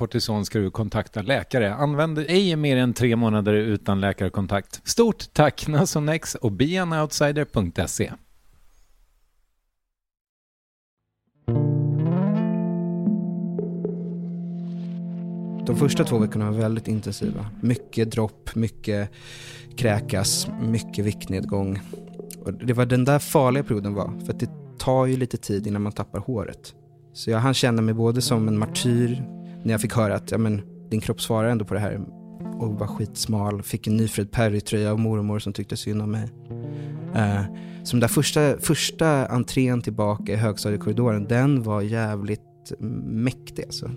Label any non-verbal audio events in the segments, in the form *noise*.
kortison ska du kontakta läkare. Använd ej mer än tre månader utan läkarkontakt. Stort tack Nasonex och beanoutsider.se. De första två veckorna var väldigt intensiva. Mycket dropp, mycket kräkas, mycket viktnedgång. Och det var den där farliga perioden var, för att det tar ju lite tid innan man tappar håret. Så jag hann känna mig både som en martyr när jag fick höra att ja, men, din kropp svarar ändå på det här och var skitsmal. Fick en Nyfred Perry-tröja av mormor som tyckte synd om mig. Eh, uh, så den där första, första entrén tillbaka i högstadiekorridoren, den var jävligt mäktig alltså.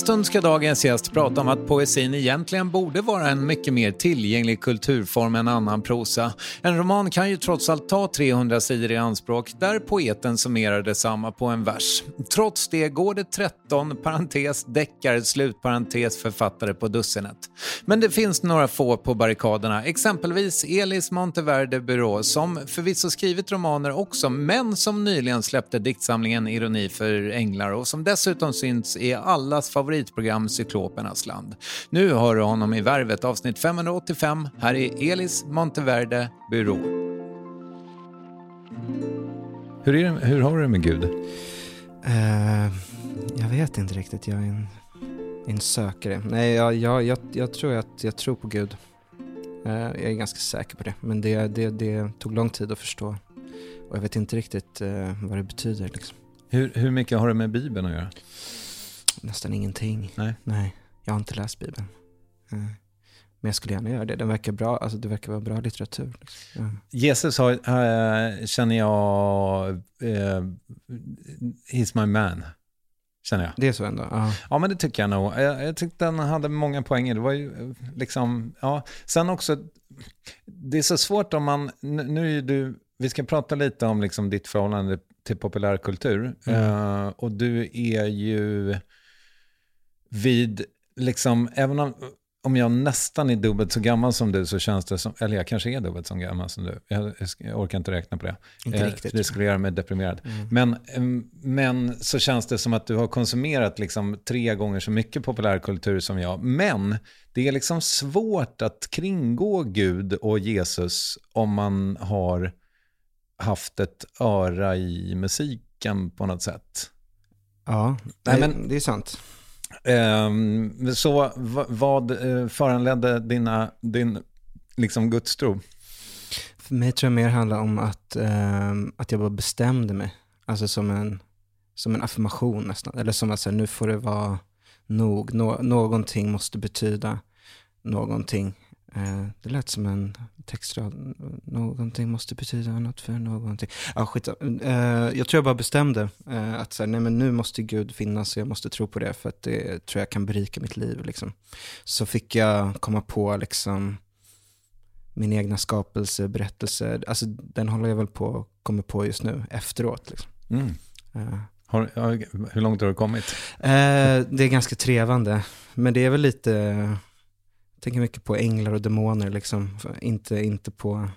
Stund ska dagens gäst prata om att poesin egentligen borde vara en mycket mer tillgänglig kulturform än annan prosa. En roman kan ju trots allt ta 300 sidor i anspråk där poeten summerar detsamma på en vers. Trots det går det 13 parentes deckare slutparentes författare på dussinet. Men det finns några få på barrikaderna, exempelvis Elis Monteverde Byrå som förvisso skrivit romaner också men som nyligen släppte diktsamlingen Ironi för änglar och som dessutom syns i allas favoritprogram Cyklopernas land. Nu hör du honom i Värvet avsnitt 585. Här är Elis Monteverde Byrå. Hur, är det, hur har du det med Gud? Uh, jag vet inte riktigt. Jag är en, en sökare. Nej, jag, jag, jag, jag tror att jag tror på Gud. Uh, jag är ganska säker på det. Men det, det, det tog lång tid att förstå. Och jag vet inte riktigt uh, vad det betyder. Liksom. Hur, hur mycket har det med Bibeln att göra? Nästan ingenting. Nej. Nej, jag har inte läst Bibeln. Men jag skulle gärna göra det. Den verkar bra, alltså det verkar vara bra litteratur. Liksom. Ja. Jesus har, äh, känner jag, äh, he's my man. Känner jag. Det är så ändå? Ja. ja, men det tycker jag nog. Jag, jag tyckte den hade många poänger. Det var ju liksom, ja. Sen också, det är så svårt om man, nu är du, vi ska prata lite om liksom ditt förhållande till populärkultur. Mm. Uh, och du är ju vid, liksom, även om, om jag nästan är dubbelt så gammal som du så känns det som, eller jag kanske är dubbelt så gammal som du. Jag, jag orkar inte räkna på det. Inte riktigt. Det skulle göra mig deprimerad. Mm. Men, men så känns det som att du har konsumerat liksom tre gånger så mycket populärkultur som jag. Men det är liksom svårt att kringgå Gud och Jesus om man har haft ett öra i musiken på något sätt. Ja, Nej, men, det är sant. Ehm, så vad eh, föranledde dina, din liksom gudstro? För mig tror jag mer handlar om att, ehm, att jag bara bestämde mig. Alltså som en, som en affirmation nästan. Eller som att säga, nu får det vara nog. Nå någonting måste betyda någonting. Eh, det lät som en textrad. Någonting måste betyda något för någonting. Ah, skit. Uh, jag tror jag bara bestämde uh, att så här, nej, men nu måste Gud finnas och jag måste tro på det för att det tror jag kan berika mitt liv. Liksom. Så fick jag komma på liksom, min egna skapelse, berättelse. Alltså, den håller jag väl på att komma på just nu efteråt. Liksom. Mm. Uh. Har, hur långt har du kommit? det är ganska trevande. Men det är väl lite tänker mycket på änglar och demoner, liksom. inte, inte på,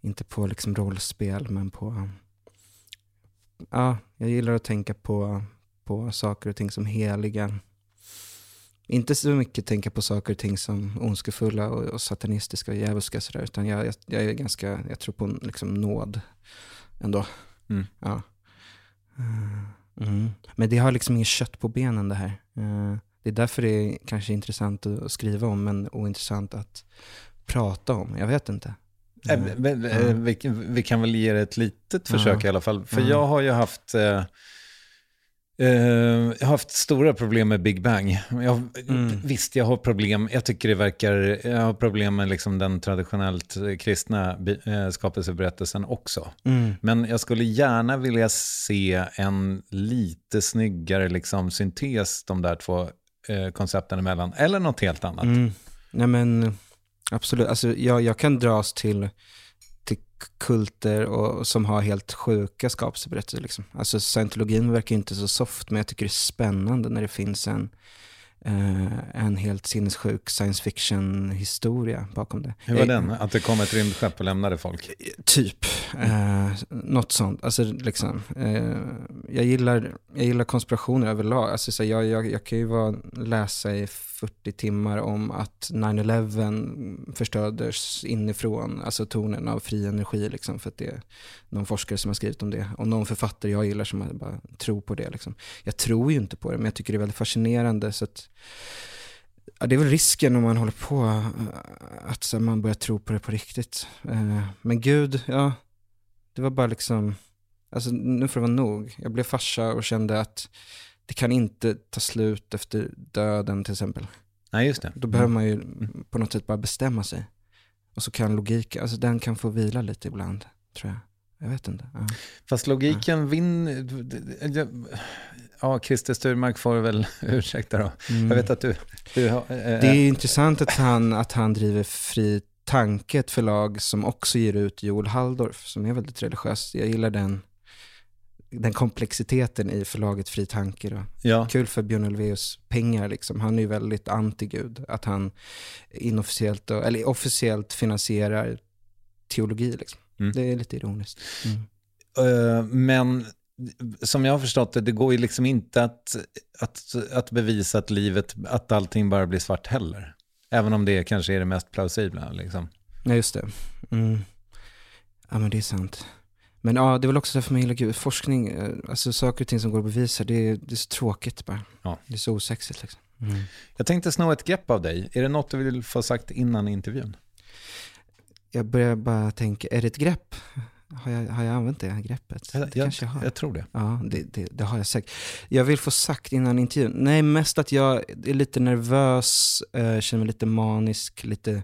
inte på liksom rollspel, men på... Ja, jag gillar att tänka på, på saker och ting som heliga. Inte så mycket tänka på saker och ting som ondskefulla och, och satanistiska och djävulska utan jag, jag, jag, är ganska, jag tror på liksom nåd ändå. Mm. Ja. Mm. Men det har liksom inget kött på benen det här. Det är därför det är kanske intressant att skriva om, men ointressant att prata om. Jag vet inte. Äh, vi, vi, kan väl ge det ett litet försök ja. i alla fall. För ja. jag har ju haft... Eh, eh, jag har haft stora problem med Big Bang. Jag, mm. Visst, jag har problem. Jag tycker det verkar... Jag har problem med liksom den traditionellt kristna eh, skapelseberättelsen också. Mm. Men jag skulle gärna vilja se en lite snyggare liksom, syntes de där två Eh, koncepten emellan, eller något helt annat. Mm. Nej men absolut, alltså, jag, jag kan dras till, till kulter och, som har helt sjuka skapelseberättelser. Liksom. Alltså scientologin verkar inte så soft, men jag tycker det är spännande när det finns en, eh, en helt sinnessjuk science fiction-historia bakom det. Hur var den? Att det kom ett rymdskepp och lämnade folk? Typ. Eh, något sånt. Alltså, liksom, eh, jag, gillar, jag gillar konspirationer överlag. Alltså, så jag, jag, jag kan ju vara, läsa i 40 timmar om att 9-11 förstördes inifrån, alltså tornen av fri energi. Liksom, för att det är någon forskare som har skrivit om det. Och någon författare jag gillar som bara tror på det. Liksom. Jag tror ju inte på det, men jag tycker det är väldigt fascinerande. Så att, Ja, det är väl risken om man håller på, eh, att så, man börjar tro på det på riktigt. Eh, men Gud, ja, det var bara liksom, alltså nu får det vara nog. Jag blev farsa och kände att det kan inte ta slut efter döden till exempel. Nej, just det. Då behöver mm. man ju på något sätt bara bestämma sig. Och så kan logiken, alltså den kan få vila lite ibland, tror jag. Jag vet inte. Ja. Fast logiken ja. vinner... Ja, Christer Sturmark får väl *laughs* ursäkta då. Mm. Jag vet att du... du har, äh, det är intressant att han, att han driver Fri Tanke, ett förlag som också ger ut Joel Halldorf, som är väldigt religiös. Jag gillar den, den komplexiteten i förlaget Fri Tanke. Då. Ja. Kul för Björn Ulvaeus pengar, liksom. han är ju väldigt anti-Gud. Att han inofficiellt, eller officiellt finansierar teologi. Liksom. Mm. Det är lite ironiskt. Mm. Uh, men som jag har förstått det, det går ju liksom inte att, att, att bevisa att livet, att allting bara blir svart heller. Även om det kanske är det mest plausibla. Liksom. Ja, just det. Mm. Ja, men det är sant. Men ja, det är väl också därför man gillar. Forskning, eh, alltså saker och ting som går att bevisa, det är, det är så tråkigt bara. Ja. Det är så osexigt liksom. Mm. Jag tänkte sno ett grepp av dig. Är det något du vill få sagt innan intervjun? Jag börjar bara tänka, är det ett grepp? Har jag, har jag använt det greppet? Jag, det jag, kanske jag har. jag tror det. Ja, det, det, det har jag säkert. Jag vill få sagt innan intervjun, nej mest att jag är lite nervös, eh, känner mig lite manisk, lite,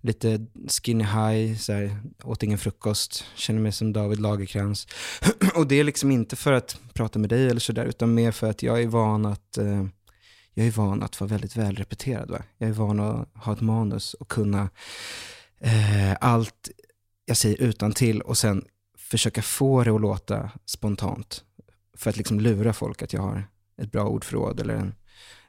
lite skinny high, så här, åt ingen frukost, känner mig som David Lagerkrans. *clears throat* och det är liksom inte för att prata med dig eller sådär, utan mer för att jag är van att eh, jag är van att vara väldigt välrepeterad. Va? Jag är van att ha ett manus och kunna eh, allt jag säger utan till och sen försöka få det att låta spontant. För att liksom lura folk att jag har ett bra ordförråd eller en,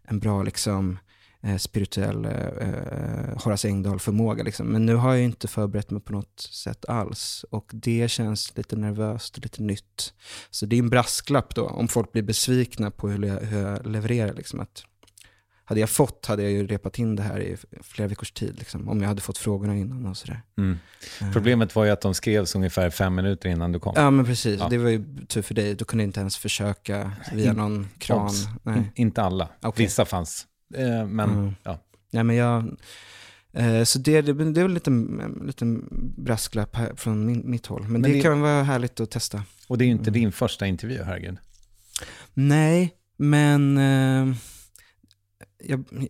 en bra liksom, eh, spirituell eh, Horace Engdahl-förmåga. Liksom. Men nu har jag inte förberett mig på något sätt alls. Och det känns lite nervöst och lite nytt. Så det är en brasklapp då, om folk blir besvikna på hur jag, hur jag levererar. Liksom, att hade jag fått hade jag ju repat in det här i flera veckors tid. Liksom, om jag hade fått frågorna innan och sådär. Mm. Problemet var ju att de skrevs ungefär fem minuter innan du kom. Ja men precis, Ja. det var ju tur för dig. Du kunde inte ens försöka via någon kran. In, inte alla. Okej. Vissa fanns. Eh, men Mm. ja. Nej men jag... Eh, så det, det, det är väl lite, en liten brasklapp här från min, mitt håll. Men, Men det, det- kan vara härligt att testa. Och det är ju inte Mm. din första intervju, herregud. Nej, men eh, jag,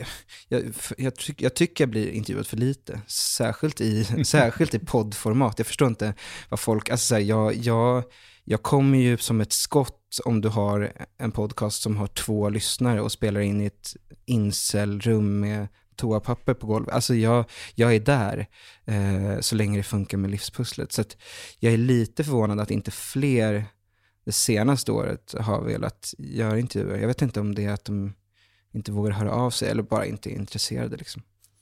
jag, jag, tyck, jag tycker jag blir intervjuad för lite. Särskilt i, *laughs* särskilt i poddformat. Jag förstår inte vad folk... Alltså, så här, jag, jag, jag kommer ju som ett skott om du har en podcast som har två lyssnare och spelar in i ett incelrum med toapapper på golvet. Alltså jag, jag är där eh, så länge det funkar med livspusslet. Så att jag är lite förvånad att inte fler det senaste året har velat göra intervjuer. Jag vet inte om det är att de inte vågar höra av sig eller bara inte är intresserade. Liksom.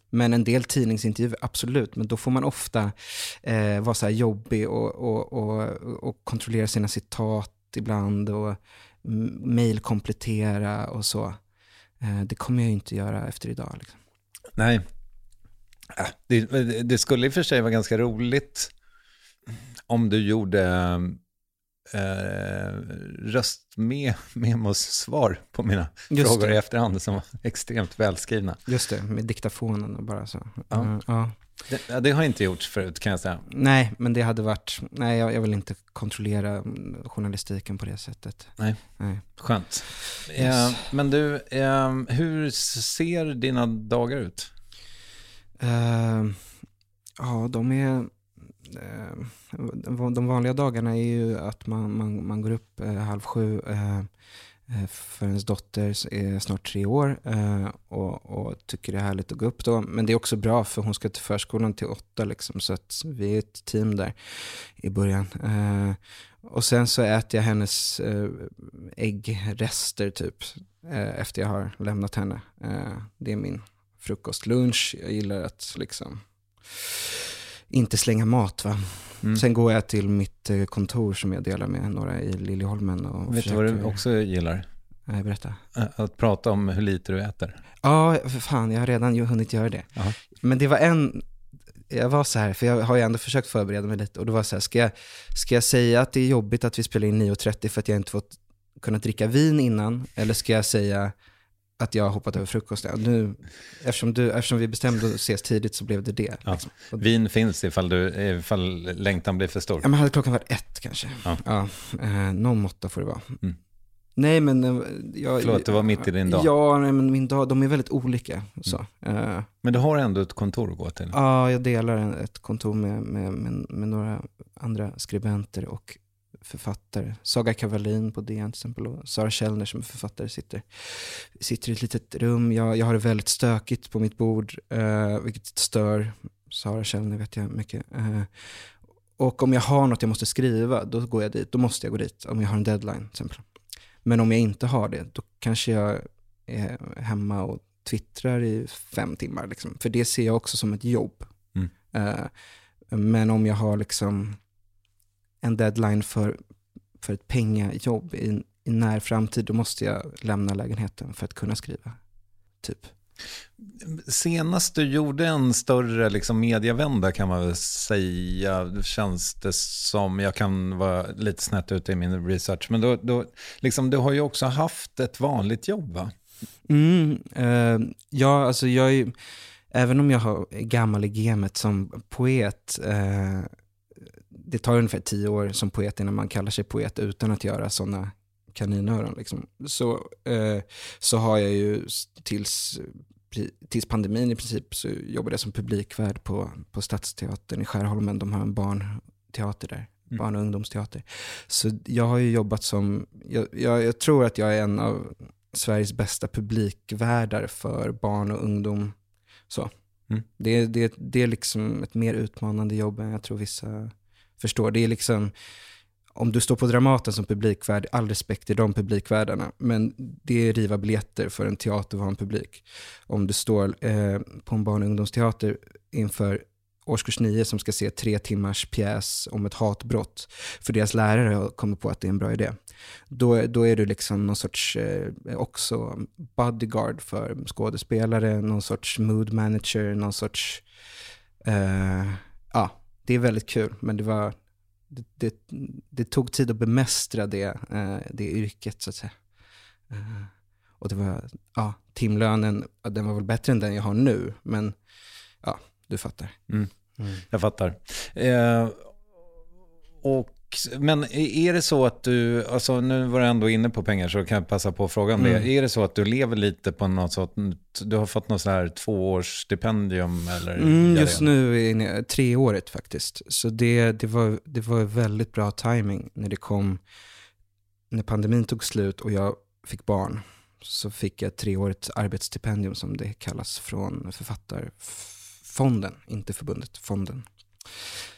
Men en del tidningsintervjuer, absolut. Men då får man ofta eh, vara så här jobbig och, och, och, och kontrollera sina citat ibland och mejlkomplettera och så. Eh, det kommer jag ju inte göra efter idag. Liksom. Nej. Äh, det, det skulle i och för sig vara ganska roligt om du gjorde eh, röstmemos svar på mina Just frågor det. i efterhand som var *laughs* extremt välskrivna. Just det, med diktafonen och bara så. Ja. Eh, ja. Det, det har inte gjorts förut kan jag säga. Nej, men det hade varit, nej jag, jag vill inte kontrollera mm, journalistiken på det sättet. Nej. Nej. Skönt. Yes. Eh, men du, eh, hur ser dina dagar ut? Eh, ja, de är... Eh, de vanliga dagarna är ju att man, man, man går upp eh, halv sju eh, eh för ens dotter är eh, snart tre år eh, och, och tycker det är härligt att gå upp då. Men det är också bra för hon ska till förskolan till åtta liksom, så att vi är ett team där i början. Eh, och sen så äter jag hennes eh, äggrester typ eh, efter jag har lämnat henne. Eh, det är min frukost, lunch. Jag gillar att liksom inte slänga mat. Va? Mm. Sen går jag till mitt eh, kontor som jag delar med några i Liljeholmen. Och Vet du vad du också gillar? Nej, berätta. Att prata om hur lite du äter. Ja, för fan, jag har redan ju hunnit göra det. Jaha. Men det var en, jag var så här, för jag har ju ändå försökt förbereda mig lite och det var så här, ska jag, ska jag säga att det är jobbigt att vi spelar in 9.30 för att jag inte fått kunna dricka vin innan? Eller ska jag säga att jag har hoppat över frukosten? Nu, eftersom, du, eftersom vi bestämde att ses tidigt så blev det det. Ja. Liksom. Vin finns ifall, du, ifall längtan blir för stor. Ja, men hade klockan varit ett kanske. Ja. Ja, eh, någon måtta får det vara. Mm. Nej men eh, jag... Förlåt, det var mitt i din dag. Ja, nej, men min dag, de är väldigt olika. Så. Eh, Men du har ändå ett kontor att gå till. Ja, jag delar ett kontor med, med, med, med några andra skribenter och författare. Saga Kavalin på DN till exempel och Sara Källner som är författare sitter, sitter i ett litet rum. Jag, jag har det väldigt stökigt på mitt bord, eh, vilket stör Sara Källner vet jag mycket. Eh, och om jag har något jag måste skriva, då går jag dit. Då måste jag gå dit, om jag har en deadline till exempel. Men om jag inte har det, då kanske jag är hemma och twittrar i fem timmar. Liksom. För det ser jag också som ett jobb. Mm. Eh, men om jag har liksom en deadline för, för ett pengajobb i, i när framtid, då måste jag lämna lägenheten för att kunna skriva. Typ. Senast du gjorde en större liksom, medievända kan man väl säga, känns det som, jag kan vara lite snett ute i min research, men då, då, liksom, du har ju också haft ett vanligt jobb va? Mm, eh, ja, alltså jag är även om jag har gammal i gamet som poet, eh, det tar ungefär tio år som poet innan man kallar sig poet utan att göra sådana kaninöron. Liksom. Så, eh, så har jag ju tills, tills pandemin i princip så jobbade jag som publikvärd på, på Stadsteatern i Skärholmen. De har en barnteater där, mm. barn och ungdomsteater. Så jag har ju jobbat som, jag, jag, jag tror att jag är en av Sveriges bästa publikvärdar för barn och ungdom. Så. Mm. Det, det, det är liksom ett mer utmanande jobb än jag tror vissa förstår. Det är liksom, om du står på Dramaten som publikvärd, all respekt till de publikvärdarna, men det är riva biljetter för en teatervan publik. Om du står eh, på en barn och ungdomsteater inför årskurs 9 som ska se tre timmars pjäs om ett hatbrott, för deras lärare har kommit på att det är en bra idé. Då, då är du liksom någon sorts eh, också bodyguard för skådespelare, någon sorts mood manager, någon sorts... Eh, det är väldigt kul, men det var... Det, det, det tog tid att bemästra det, eh, det yrket så att säga. Eh, och det var, ja, timlönen, den var väl bättre än den jag har nu, men ja, du fattar. Mm. Mm. Jag fattar. Eh, och men är det så att du, alltså nu var du ändå inne på pengar så kan jag passa på frågan mm. det. Är det så att du lever lite på något sånt, du har fått något sånt här tvåårsstipendium eller? Mm, just nu är det treårigt faktiskt. Så det, det, var, det var väldigt bra timing när det kom, när pandemin tog slut och jag fick barn. Så fick jag ett treårigt arbetsstipendium som det kallas från författarfonden, inte förbundet, fonden.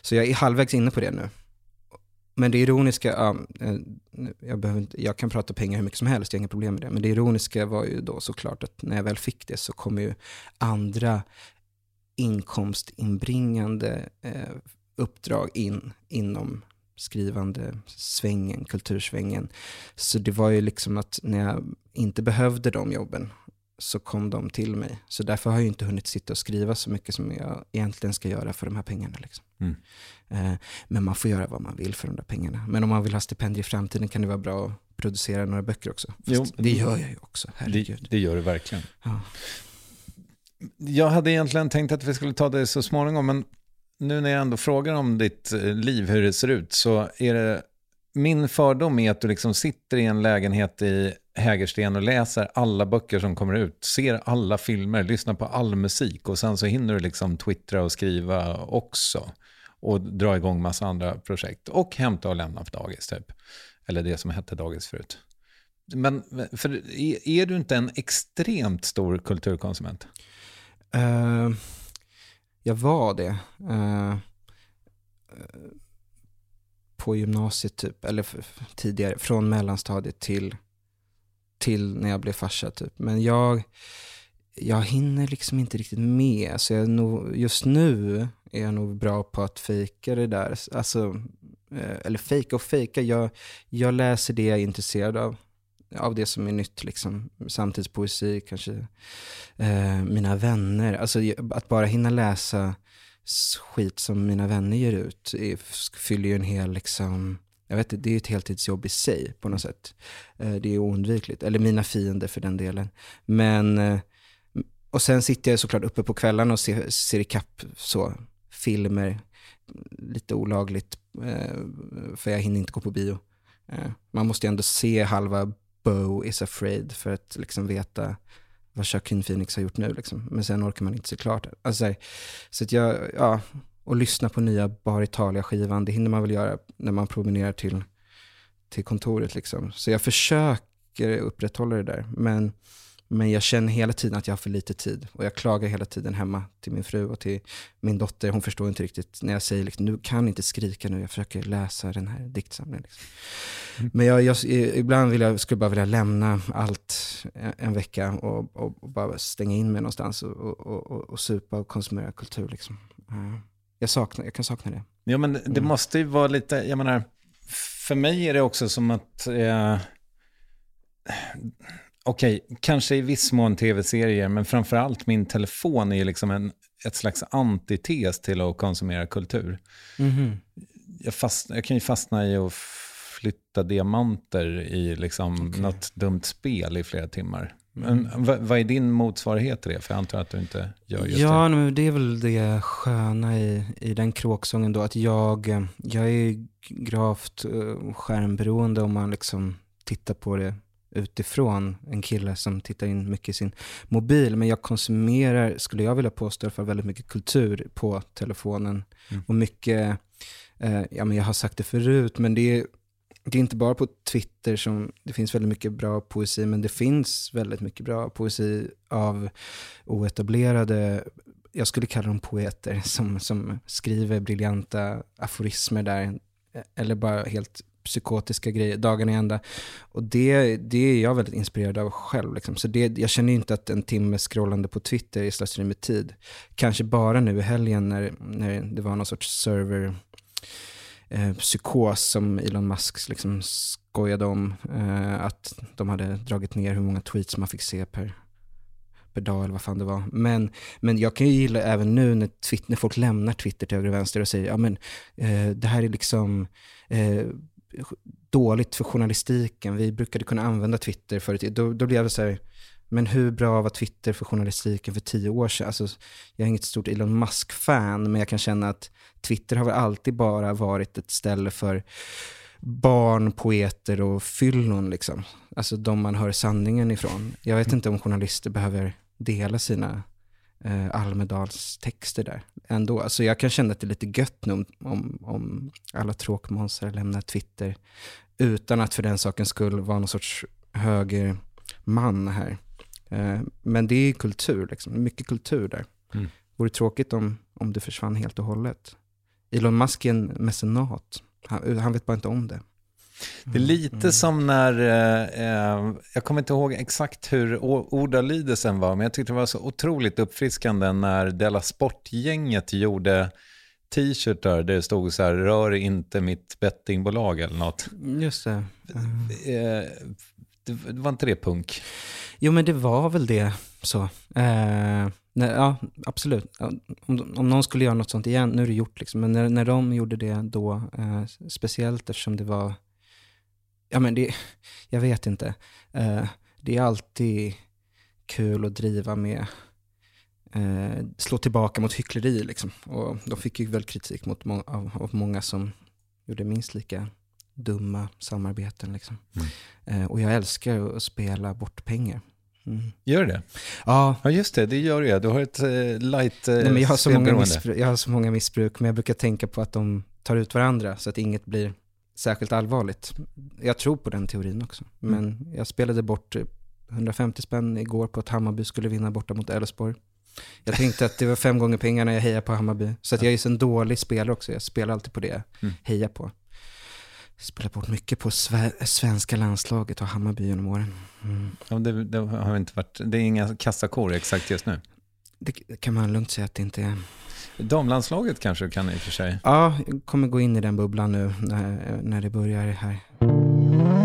Så jag är halvvägs inne på det nu. Men det ironiska, ja, eh, jag, behöver inte, jag kan prata pengar hur mycket som helst, jag har inga problem med det. Men det ironiska var ju då såklart att när jag väl fick det så kom ju andra inkomstinbringande eh, uppdrag in inom skrivande svängen, kultursvängen. Så det var ju liksom att när jag inte behövde de jobben så kom de till mig. Så därför har jag inte hunnit sitta och skriva så mycket som jag egentligen ska göra för de här pengarna. Liksom. Mm. Eh, men man får göra vad man vill för de där pengarna. Men om man vill ha stipendier i framtiden kan det vara bra att producera några böcker också. Jo, det gör jag ju också, herregud. Det, det gör du verkligen. Ja. Jag hade egentligen tänkt att vi skulle ta det så småningom, men nu när jag ändå frågar om ditt eh, liv, hur det ser ut, så är det min fördom är att du liksom sitter i en lägenhet i Hägersten och läser alla böcker som kommer ut, ser alla filmer, lyssnar på all musik och sen så hinner du liksom twittra och skriva också och dra igång massa andra projekt och hämta och lämna på dagis typ. Eller det som hette dagis förut. Men för, är du inte en extremt stor kulturkonsument? Uh, jag var det. Uh, på gymnasiet typ, eller tidigare, från mellanstadiet till, till när jag blev farsa typ. Men jag, jag hinner liksom inte riktigt med. Så jag nog, just nu är jag nog bra på att fejka det där. Alltså, eh, eller fejka och fejka. Jag, jag läser det jag är intresserad av. Av det som är nytt, liksom. samtidspoesi, kanske eh, mina vänner. Alltså att bara hinna läsa skit som mina vänner ger ut är, fyller ju en hel, liksom, jag vet inte, det är ett heltidsjobb i sig på något sätt. Eh, det är oundvikligt, eller mina fiender för den delen. Men, eh, och sen sitter jag såklart uppe på kvällarna och ser, ser ikapp så, filmer, lite olagligt, eh, för jag hinner inte gå på bio. Man måste ju ändå se halva Bo is afraid för att liksom veta vad Joaquin Phoenix har gjort nu. Liksom. Men sen orkar man inte se klart. Alltså, så att jag, ja, och lyssna på nya Bar Italia-skivan, det hinner man väl göra när man promenerar till, till kontoret. Liksom. Så jag försöker upprätthålla det där. Men men jag känner hela tiden att jag har för lite tid. Och jag klagar hela tiden hemma till min fru och till min dotter. Hon förstår inte riktigt när jag säger liksom, du kan inte skrika nu, jag försöker läsa den här diktsamlingen. Liksom. Mm. Men jag, jag, ibland vill jag, skulle jag bara vilja lämna allt en vecka och, och, och bara stänga in mig någonstans och, och, och, och supa och konsumera kultur. Liksom. Jag, saknar, jag kan sakna det. Ja, men det mm. måste ju vara lite, jag menar, för mig är det också som att eh, okej, okay, kanske i viss mån tv-serier, men framförallt min telefon är liksom en, ett slags antites till att konsumera kultur. Mm. Jag, fast, jag kan ju fastna i att flytta diamanter i liksom okay. något dumt spel i flera timmar. Men vad, är din motsvarighet till det? För jag antar att du inte gör just ja, det. men det är väl det sköna i, i den kråksången då, att jag, eh, jag är gravt uh, skärmberoende om man liksom tittar på det utifrån en kille som tittar in mycket i sin mobil. Men jag konsumerar, skulle jag vilja påstå, för väldigt mycket kultur på telefonen. Mm. Och mycket, eh, ja men jag har sagt det förut, men det är, det är inte bara på Twitter som det finns väldigt mycket bra poesi, men det finns väldigt mycket bra poesi av oetablerade jag skulle kalla dem poeter som, som skriver briljanta aforismer där, eller bara helt psykotiska grejer dagarna i ända. Och det, det är jag väldigt inspirerad av själv. Liksom. Så det, jag känner inte att en timme scrollande på Twitter är slöseri med tid. Kanske bara nu i helgen när, när det var någon sorts server eh, psykos som Elon Musk liksom skojade om. Eh, att de hade dragit ner hur många tweets man fick se per, per dag eller vad fan det var. Men, men jag kan ju gilla även nu när, Twitter, när folk lämnar Twitter till höger och vänster och säger ja men eh, det här är liksom eh, dåligt för journalistiken. Vi brukade kunna använda Twitter förut. Då, då blev jag så här, men hur bra var Twitter för journalistiken för tio år sedan? Alltså, jag är inget stort Elon Musk-fan, men jag kan känna att Twitter har väl alltid bara varit ett ställe för barn, poeter och fyllon. Liksom. Alltså de man hör sanningen ifrån. Jag vet inte om journalister behöver dela sina eh, Almedals texter där ändå. Alltså jag kan känna att det är lite gött nu om, om, om alla tråkmånsar lämnar Twitter utan att för den sakens skull vara någon sorts högerman här. Eh, men det är kultur, liksom. mycket kultur där. Mm. Vore tråkigt om, om det försvann helt och hållet. Elon Musk är en mecenat. Han, han vet bara inte om det. Det är lite mm. som när, eh, jag kommer inte ihåg exakt hur ordalydelsen var, men jag tyckte det var så otroligt uppfriskande när Della Sport-gänget gjorde t-shirtar där det stod så här, rör inte mitt bettingbolag eller något. Just det. Mm. Eh, det var inte det punk? Jo, men det var väl det så. Eh, nej, ja, absolut. Om, om någon skulle göra något sånt igen, nu är det gjort liksom, men när, när de gjorde det då, eh, speciellt eftersom det var ja men det, jag vet inte. Eh, det är alltid kul att driva med, eh, slå tillbaka mot hyckleri liksom. Och de fick ju väl kritik mot må av, av, många som gjorde minst lika dumma samarbeten liksom. Mm. Uh, och jag älskar att spela bort pengar. Mm. Gör det? Ja. Ja, just det. Det gör du ja. Du har ett uh, light uh, Nej, men jag, har så många missbruk, jag har så många missbruk, men jag brukar tänka på att de tar ut varandra så att inget blir särskilt allvarligt. Jag tror på den teorin också. Mm. Men mm. jag spelade bort 150 spänn igår på att Hammarby skulle vinna borta mot Elfsborg. Jag tänkte att det var fem gånger pengarna jag hejar på Hammarby. Så att jag är så en dålig spelare också. Jag spelar alltid på det jag mm. hejar på. Jag spelar bort mycket på svenska landslaget och Hammarby genom åren. Mm. Ja, det, det, har inte varit, det är inga kassakor exakt just nu. Det kan man lugnt säga att det inte är. Damlandslaget kanske kan i och för sig. Ja, jag kommer gå in i den bubblan nu när, när det börjar här.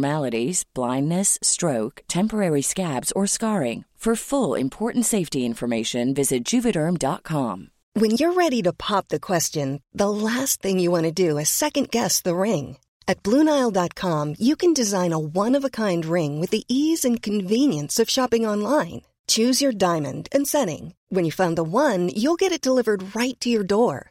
blindness, stroke, temporary scabs, or scarring. For full important safety information, visit juvederm.com. When you're ready to pop the question, the last thing you want to do is second guess the ring. At Bluenile.com, you can design a one of a kind ring with the ease and convenience of shopping online. Choose your diamond and setting. When you find the one, you'll get it delivered right to your door.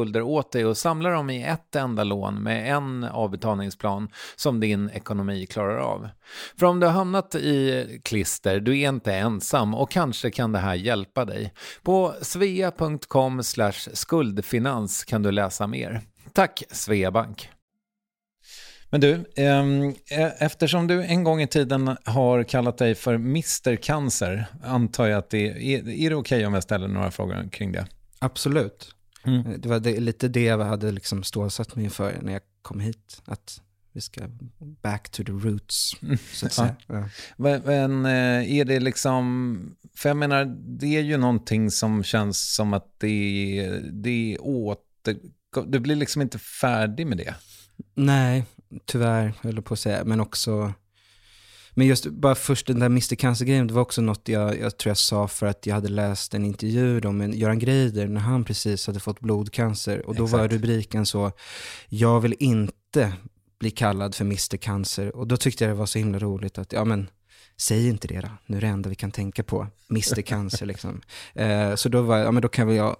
skulder åt dig och samla dem i ett enda lån med en avbetalningsplan som din ekonomi klarar av. För om du har hamnat i klister, du är inte ensam och kanske kan det här hjälpa dig. På svea.com skuldfinans kan du läsa mer. Tack Sveabank! Men du, ehm, e- eftersom du en gång i tiden har kallat dig för Mr Cancer, antar jag att det är, är det okej okay om jag ställer några frågor kring det? Absolut. Mm. Det var det, lite det jag hade liksom stålsatt mig för när jag kom hit. Att vi ska back to the roots, mm. så att säga. Ja. Men eh, är det liksom, för jag menar, det är ju någonting som känns som att det, det är åter, du blir liksom inte färdig med det. Nej, tyvärr, höll jag på att säga. Men också, men just bara först den där Mr Cancer-grejen, det var också något jag, jag tror jag sa för att jag hade läst en intervju med Göran Greider när han precis hade fått blodcancer. Och då Exakt. var rubriken så, jag vill inte bli kallad för Mr Cancer. Och då tyckte jag det var så himla roligt att, ja men, säg inte det då. Nu är det enda vi kan tänka på, Mr Cancer liksom. *laughs* Eh, så då var ja men då kan väl jag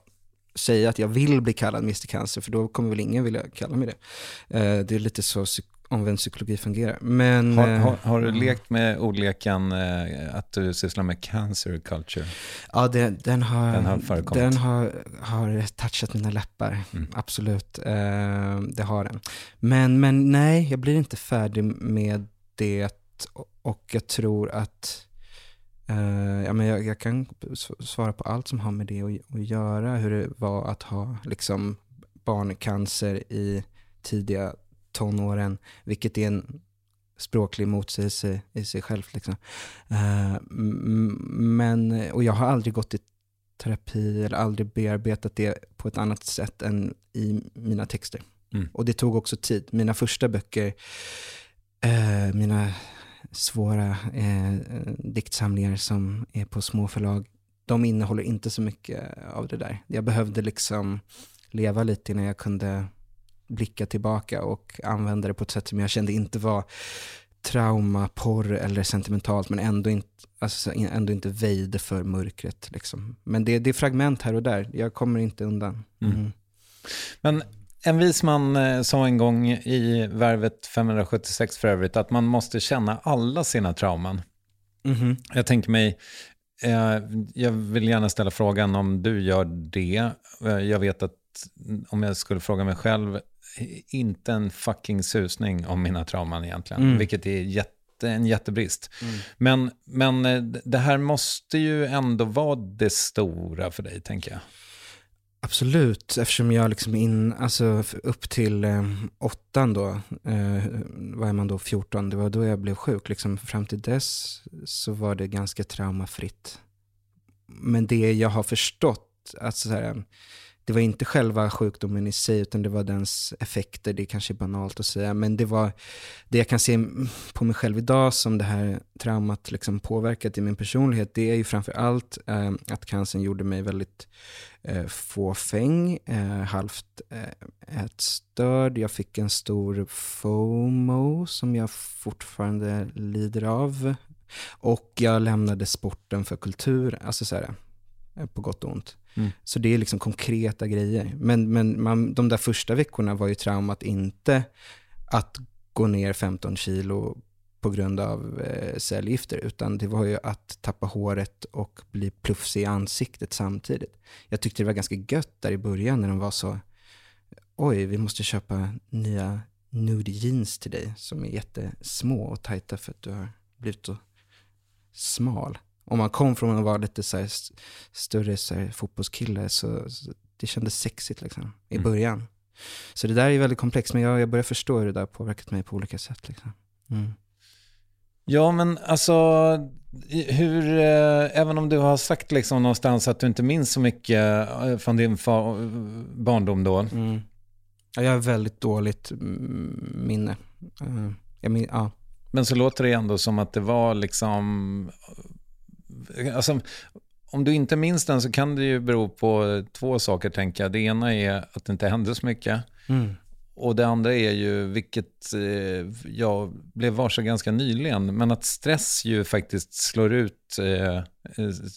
säga att jag vill bli kallad Mr Cancer, för då kommer väl ingen vilja kalla mig det. Eh, det är lite så omvänd psykologi fungerar. Men, har, har, har, du eh, lekt med ordleken eh, att du sysslar med cancer culture? Ja, det, den har, den har, den har, har touchat mina läppar. Mm. Absolut, eh, det har den. Men, men nej, jag blir inte färdig med det och jag tror att Uh, ja, men jag, jag, kan svara på allt som har med det att, att göra. Hur det var att ha liksom, barncancer i tidiga tonåren, vilket är en språklig motsägelse i sig själv. Liksom. Uh, men, och jag har aldrig gått i terapi eller aldrig bearbetat det på ett annat sätt än i mina texter. Mm. Och det tog också tid. Mina första böcker, uh, mina svåra uh, diktsamlingar som är på små förlag, de innehåller inte så mycket av det där. Jag behövde liksom leva lite innan jag kunde blicka tillbaka och använda det på ett sätt som jag kände inte var trauma, porr eller sentimentalt men ändå inte, alltså, ändå inte väjde för mörkret. Liksom. Men det, det är fragment här och där, jag kommer inte undan. Mm. Mm. Men en vis man eh, sa en gång i Värvet 576 för övrigt att man måste känna alla sina trauman. Mm. Jag tänker mig, eh, jag vill gärna ställa frågan om du gör det. Eh, jag vet att om jag skulle fråga mig själv inte en fucking susning om mina trauman egentligen, mm. vilket är jätte, en jättebrist. Mm. Men, men eh, det här måste ju ändå vara det stora för dig, tänker jag. Absolut, eftersom jag liksom in, alltså upp till eh, åttan då, eh, vad är man då, 14, det var då jag blev sjuk. Liksom, fram till dess så var det ganska traumafritt. Men det jag har förstått, alltså så här, det var inte själva sjukdomen i sig, utan det var dens effekter. Det är kanske är banalt att säga, men det var det jag kan se på mig själv idag som det här traumat liksom påverkat i min personlighet. Det är ju framför allt eh, att cancern gjorde mig väldigt eh, fåfäng, eh, halvt eh, ätstörd. Jag fick en stor FOMO som jag fortfarande lider av. Och jag lämnade sporten för kultur, alltså så här, på gott och ont. Mm. Så det är liksom konkreta grejer. Men, men man, de där första veckorna var ju traumat inte att gå ner 15 kilo på grund av eh, cellgifter, utan det var ju att tappa håret och bli plufsig i ansiktet samtidigt. Jag tyckte det var ganska gött där i början när de var så, oj, vi måste köpa nya nude jeans till dig som är jättesmå och tajta för att du har blivit så smal. Om man kom från att vara lite så här större så här fotbollskille så, så det kändes sexigt liksom, i mm. början. Så det där är väldigt komplext, men jag, jag börjar förstå hur det där påverkat mig på olika sätt. Liksom. Mm. Ja, men alltså, hur, eh, även om du har sagt liksom någonstans att du inte minns så mycket eh, från din barndom då. Mm. Ja, jag har väldigt dåligt minne. Uh, min, ja. Men så låter det ändå som att det var liksom, alltså, om du inte minns den så kan det ju bero på två saker tänker jag. Det ena är att det inte hände så mycket. Mm. Och det andra är ju, vilket eh, jag blev varse ganska nyligen, men att stress ju faktiskt slår ut eh, eh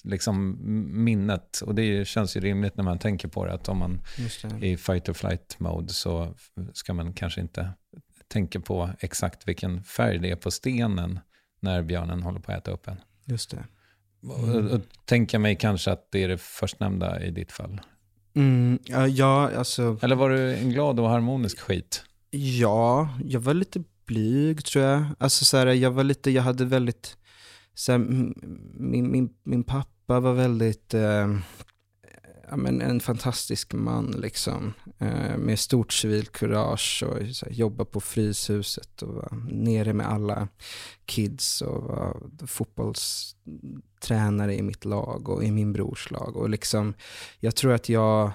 liksom minnet. Och det känns ju rimligt när man tänker på det, att om man är i fight or flight mode så ska man kanske inte tänka på exakt vilken färg det är på stenen när björnen håller på att äta upp en. Just det. Och, och tänka mig kanske att det är det förstnämnda i ditt fall. Mm, ja, alltså... Eller var du en glad och harmonisk skit? Ja, jag var lite blyg tror jag. Alltså så här, jag var lite, jag hade väldigt, så här, min, min, min pappa var väldigt, eh, ja, men en fantastisk man liksom. Eh, med stort civilkurage och här, jobba på Fryshuset och var nere med alla kids och var fotbollstränare i mitt lag och i min brors lag. Och liksom, jag tror att jag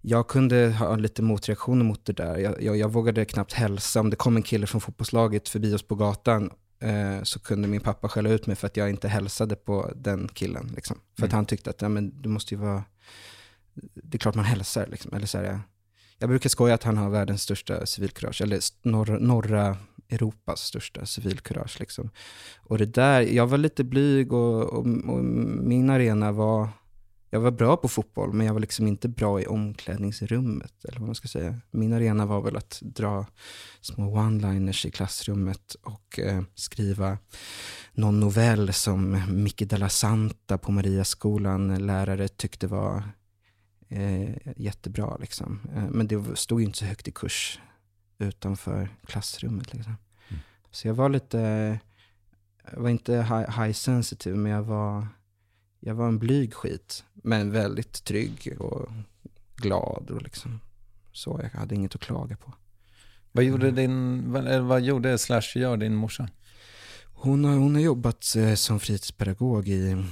jag kunde ha lite motreaktioner mot det där. Jag, jag, jag, vågade knappt hälsa. Om det kom en kille från fotbollslaget förbi oss på gatan eh, så kunde min pappa skälla ut mig för att jag inte hälsade på den killen. Liksom. För mm. att han tyckte att ja, men, du måste ju vara det är klart man hälsar. Liksom. Eller så här, jag brukar skoja att han har världens största civilkurage, eller norra, norra Europas största civilkurage. Liksom. Och det där, jag var lite blyg och, och, och, min arena var, jag var bra på fotboll, men jag var liksom inte bra i omklädningsrummet. Eller vad man ska säga. Min arena var väl att dra små one-liners i klassrummet och eh, skriva någon novell som Micke della Santa på Mariaskolan, lärare, tyckte var eh, jättebra. Liksom. Eh, men det stod ju inte så högt i kurs utanför klassrummet. Liksom. Mm. Så jag var lite, jag var inte high, high sensitive, men jag var, jag var en blyg skit. Men väldigt trygg och glad och liksom så. Jag hade inget att klaga på. Vad gjorde, din, vad, vad gjorde slash gör din morsa? Hon har, hon har jobbat eh, som fritidspedagog i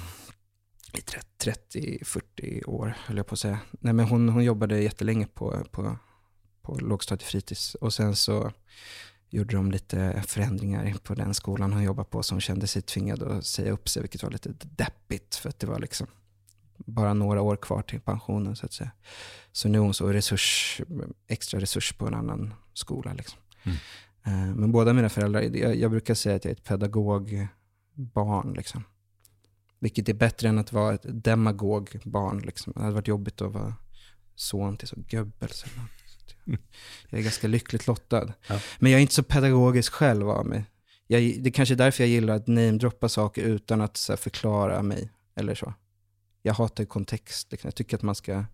i 30-40 år, höll jag på att säga. Nej, men hon, hon jobbade jättelänge på, på, på lågstadiefritids och sen så gjorde de lite förändringar på den skolan hon jobbade på som kände sig tvingad att säga upp sig, vilket var lite deppigt för att det var liksom bara några år kvar till pensionen så att säga. Så nu är hon så resurs, extra resurs på en annan skola. Liksom. Mm. Eh, men båda mina föräldrar, jag, jag, brukar säga att jag är ett pedagogbarn. Liksom. Vilket är bättre än att vara ett demagogbarn. Liksom. Det hade varit jobbigt att vara son till så Goebbels. *laughs* Jag är ganska lyckligt lottad. Ja. Men jag är inte så pedagogisk själv av mig. Jag, det är kanske är därför jag gillar att namedroppa saker utan att här, förklara mig. Eller så. Jag hatar kontext. Liksom. Jag tycker att man ska...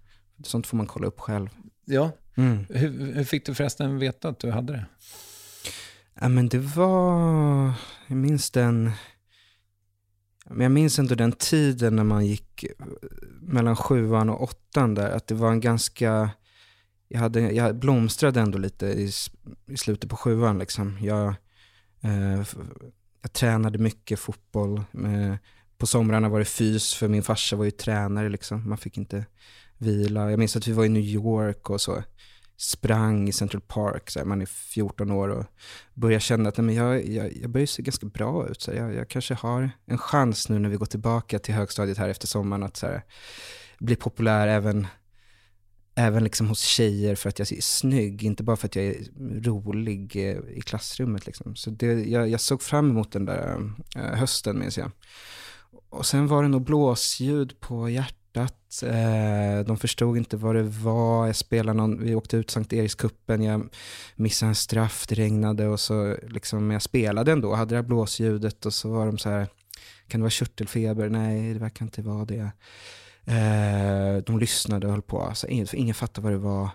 Sånt får man kolla upp själv. Ja. Mm. Hur, hur, fick du förresten veta att du hade det? Ja, men det var... Jag minns den men jag minns ändå den tiden när man gick eh, mellan sjuan och åttan där, att det var en ganska, jag, hade, jag blomstrade ändå lite i, i slutet på sjuan liksom. Jag, eh, jag tränade mycket fotboll. Med, på somrarna var det fys, för min farsa var ju tränare liksom. Man fick inte vila. Jag minns att vi var i New York och så sprang i Central Park, så här, man är 14 år och börjar känna att nej, men jag, jag, jag börjar se ganska bra ut. Så här, jag, jag kanske har en chans nu när vi går tillbaka till högstadiet här efter sommaren att så här, bli populär även, även liksom hos tjejer för att jag är snygg, inte bara för att jag är rolig eh, i klassrummet. Liksom. Så det, jag, jag såg fram emot den där eh, hösten minns jag. Och sen var det nog blåsljud på hjärtat hjärtat. Eh, de förstod inte vad det var. Jag spelade någon, vi åkte ut Sankt Erikskuppen, jag missade en straff, det regnade och så liksom, jag spelade ändå, hade det här blåsljudet och så var de så här, kan det vara körtelfeber? Nej, det verkar inte vara det. Eh, de lyssnade och höll på, alltså, ingen, ingen fattade vad det var.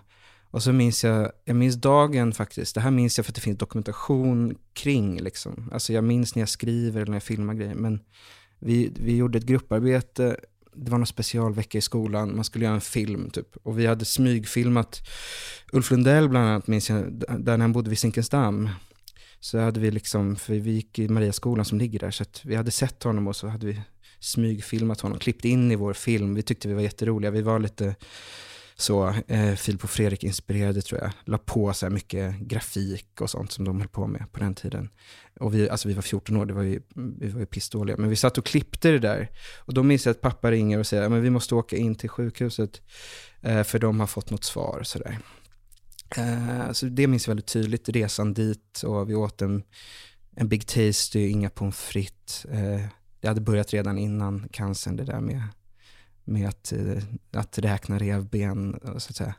Och så minns jag, jag minns dagen faktiskt, det här minns jag för att det finns dokumentation kring liksom. Alltså jag minns när jag skriver eller när jag filmar grejer, men vi, vi gjorde ett grupparbete det var någon specialvecka i skolan, man skulle göra en film typ. Och vi hade smygfilmat Ulf Lundell bland annat, minns jag, där när han bodde vid Zinkensdamm. Så hade vi liksom, för vi gick i Mariaskolan som ligger där, så att vi hade sett honom och så hade vi smygfilmat honom, klippt in i vår film. Vi tyckte vi var jätteroliga, vi var lite så, eh, Filip och Fredrik inspirerade tror jag. La på så här mycket grafik och sånt som de höll på med på den tiden. Och vi, alltså vi var 14 år, det var ju, vi var ju pissdåliga. Men vi satt och klippte det där. Och då minns jag att pappa ringer och säger, men vi måste åka in till sjukhuset. Eh, för de har fått något svar sådär. Eh, så det minns jag väldigt tydligt, resan dit. Och vi åt en, en Big Tasty, inga pommes frites. Eh, det hade börjat redan innan cancern, det där med med att, eh, att räkna revben, så att säga.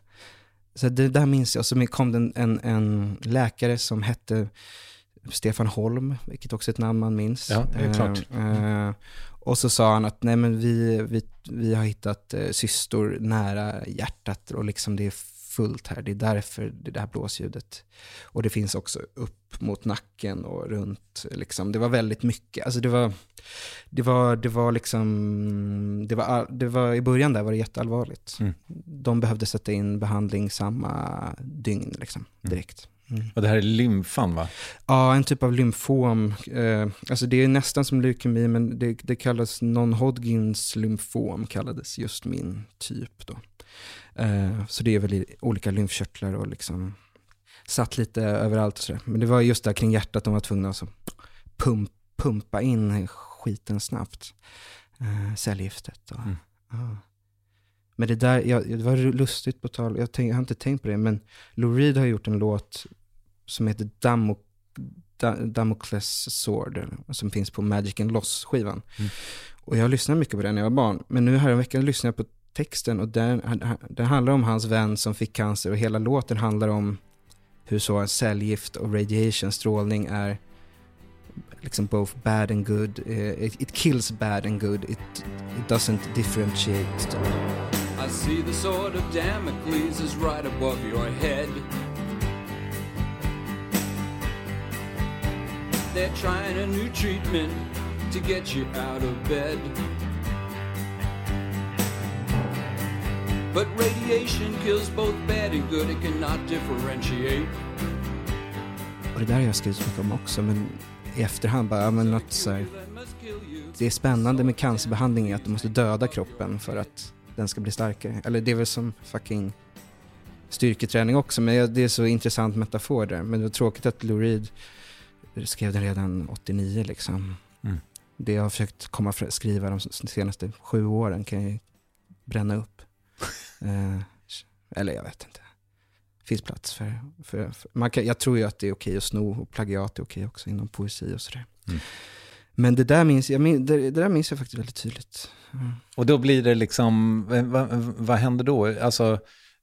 Så det där minns jag. Så kom det en, en, läkare som hette Stefan Holm, vilket också är ett namn man minns. Ja, det är klart. Eh, eh, och så sa han att nej men vi, vi, vi har hittat eh, cystor nära hjärtat och liksom det är fullt här. Det är därför det, här blåsljudet. Och det finns också upp mot nacken och runt. Liksom. Det var väldigt mycket. Alltså det var, det var, det var liksom, det var, det var, i början där var det jätteallvarligt. Mm. De behövde sätta in behandling samma dygn liksom, mm. direkt. Mm. Och det här är lymfan va? Ja, en typ av lymfom. Eh, alltså det är nästan som leukemi, men det, det kallas non-Hodgins lymfom, kallades just min typ då. Eh, så det är väl i olika lymfkörtlar och liksom satt lite överallt och sådär. Men det var just där kring hjärtat de var tvungna att pump, pumpa in skiten snabbt. Eh, cellgiftet och, mm. ja. Men det där, ja, det var lustigt på tal, jag, tänk, jag, har inte tänkt på det, men Lou Reed har gjort en låt som heter Damok, Damocles Sword, som finns på Magic and Loss-skivan. Mm. Och jag lyssnade mycket på den när jag var barn, men nu här en vecka lyssnade jag på texten och den, den handlar om hans vän som fick cancer och hela låten handlar om hur så cellgift och radiation, strålning är liksom both bad and good. Eh, it, it kills bad and good. It, it doesn't differentiate. I see the sword of Damocles is right above your head. They're trying a new treatment to get you out of bed. But radiation kills both bad and good, it cannot differentiate. Och det där har jag skrivit mycket om också, men i efterhand bara, men något så här, Det är spännande med cancerbehandling är att du måste döda kroppen för att den ska bli starkare. Eller det är väl som fucking styrketräning också, men det är så intressant metafor där. Men det var tråkigt att Lou Reed skrev den redan 89 liksom. Mm. Det jag har försökt komma skriva de senaste sju åren kan jag bränna upp. *laughs* Eh, eller jag vet inte. finns plats för, för, för, man kan, jag tror ju att det är okej att sno och plagiat är okej också inom poesi och sådär. Mm. Men det där, minns, jag, det, det, där minns jag faktiskt väldigt tydligt. Mm. Och då blir det liksom, vad, vad händer då? Alltså,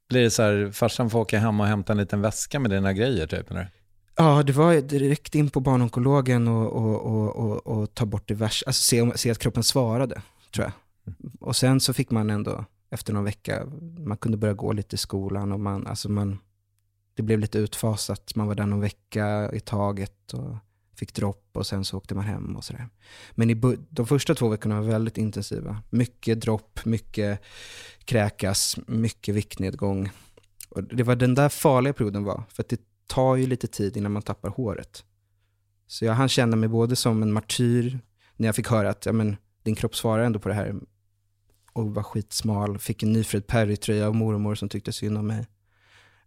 blir det så här, farsan får åka hem och hämta en liten väska med dina grejer typ? Eller? Ja, det var direkt in på barnonkologen och, och, och, och, och ta bort det värsta, alltså se, se att kroppen svarade, tror jag. Mm. Och sen så fick man ändå efter någon vecka, man kunde börja gå lite i skolan och man, alltså man, det blev lite utfasat. Man var där någon vecka i taget och fick dropp och sen så åkte man hem och sådär. Men i, de första två veckorna var väldigt intensiva. Mycket dropp, mycket kräkas, mycket viktnedgång. Och det var den där farliga perioden var, för att det tar ju lite tid innan man tappar håret. Så jag hann känna mig både som en martyr, när jag fick höra att ja, men, din kropp svarar ändå på det här och var skitsmal. Fick en Nyfred Perry-tröja av mormor som tyckte synd om mig.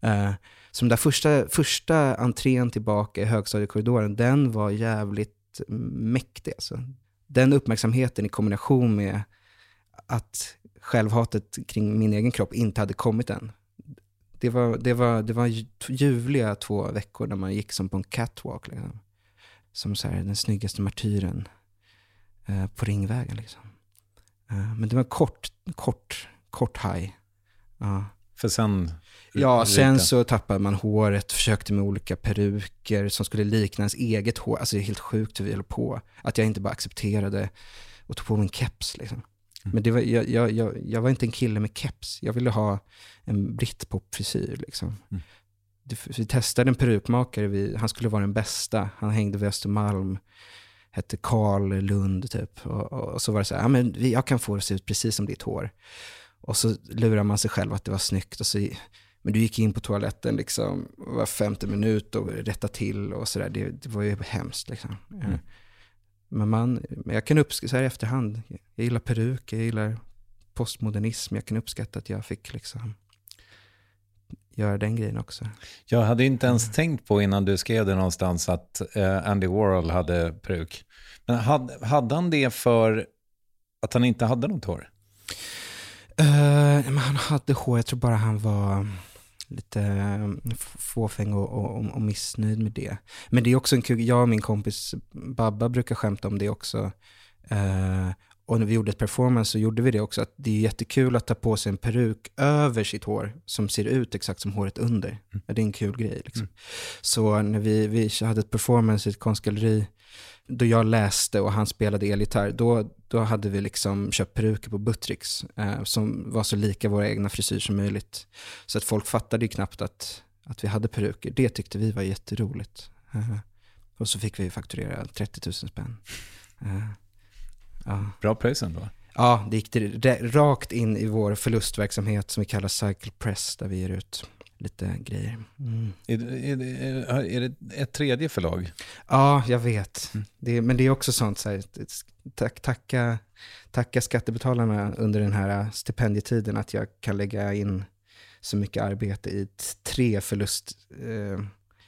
Eh, uh, så den där första, första entrén tillbaka i högstadiekorridoren, den var jävligt mäktig. Alltså. Den uppmärksamheten i kombination med att självhatet kring min egen kropp inte hade kommit än. Det var, det var, det var ljuvliga två veckor när man gick som på en catwalk. Liksom. Som så här, den snyggaste martyren eh, på Ringvägen. Liksom. Eh, men det var kort, kort, kort high. Ja. För sen? Ja, sen så tappade man håret, försökte med olika peruker som skulle likna ens eget hår. Alltså det är helt sjukt hur vi höll på. Att jag inte bara accepterade och tog på mig en keps. Liksom. Mm. Men det var, jag, jag, jag, jag, var inte en kille med keps. Jag ville ha en britpop-frisyr. Liksom. Mm. Vi testade en perukmakare, vi, han skulle vara den bästa. Han hängde vid Östermalm, hette Karl Lund typ. Och, och, så var det så här, ja, men jag kan få det att se ut precis som ditt hår. Och så lurar man sig själv att det var snyggt. Och så, men du gick in på toaletten liksom var femte minut och rättade till och sådär. Det, det, var ju hemskt liksom. Mm. Men man, jag kan uppskatta, i efterhand, jag gillar peruk, jag gillar postmodernism. Jag kan uppskatta att jag fick liksom göra den grejen också. Jag hade inte ens mm. tänkt på innan du skrev det någonstans att uh, Andy Warhol hade peruk. Men hade, hade han det för att han inte hade något hår? Uh, men han hade hår, jag tror bara han var lite eh, fåfäng och, och, och, missnöjd med det. Men det är också en kul, jag och min kompis Babba brukar skämta om det också. Uh, och när vi gjorde ett performance så gjorde vi det också, att det är jättekul att ta på sig en peruk över sitt hår som ser ut exakt som håret under. Mm. Det är en kul grej. Liksom. Mm. Så när vi, vi hade ett performance i ett konstgalleri, då jag läste och han spelade elgitarr, då, då hade vi liksom köpt peruker på Buttricks eh, som var så lika våra egna frisyr som möjligt. Så att folk fattade ju knappt att, att vi hade peruker. Det tyckte vi var jätteroligt. Eh, och så fick vi fakturera 30 000 spänn. Eh, ja. Bra pröjs ändå. Ja, det gick rakt in i vår förlustverksamhet som vi kallar Cycle Press, där vi ger ut lite grejer. Mm. Är, är, är, är, det ett tredje förlag? Ja, jag vet. Mm. Det, men det är också sånt, så här, tack, tacka, tacka skattebetalarna under den här stipendietiden att jag kan lägga in så mycket arbete i tre förlust... Eh,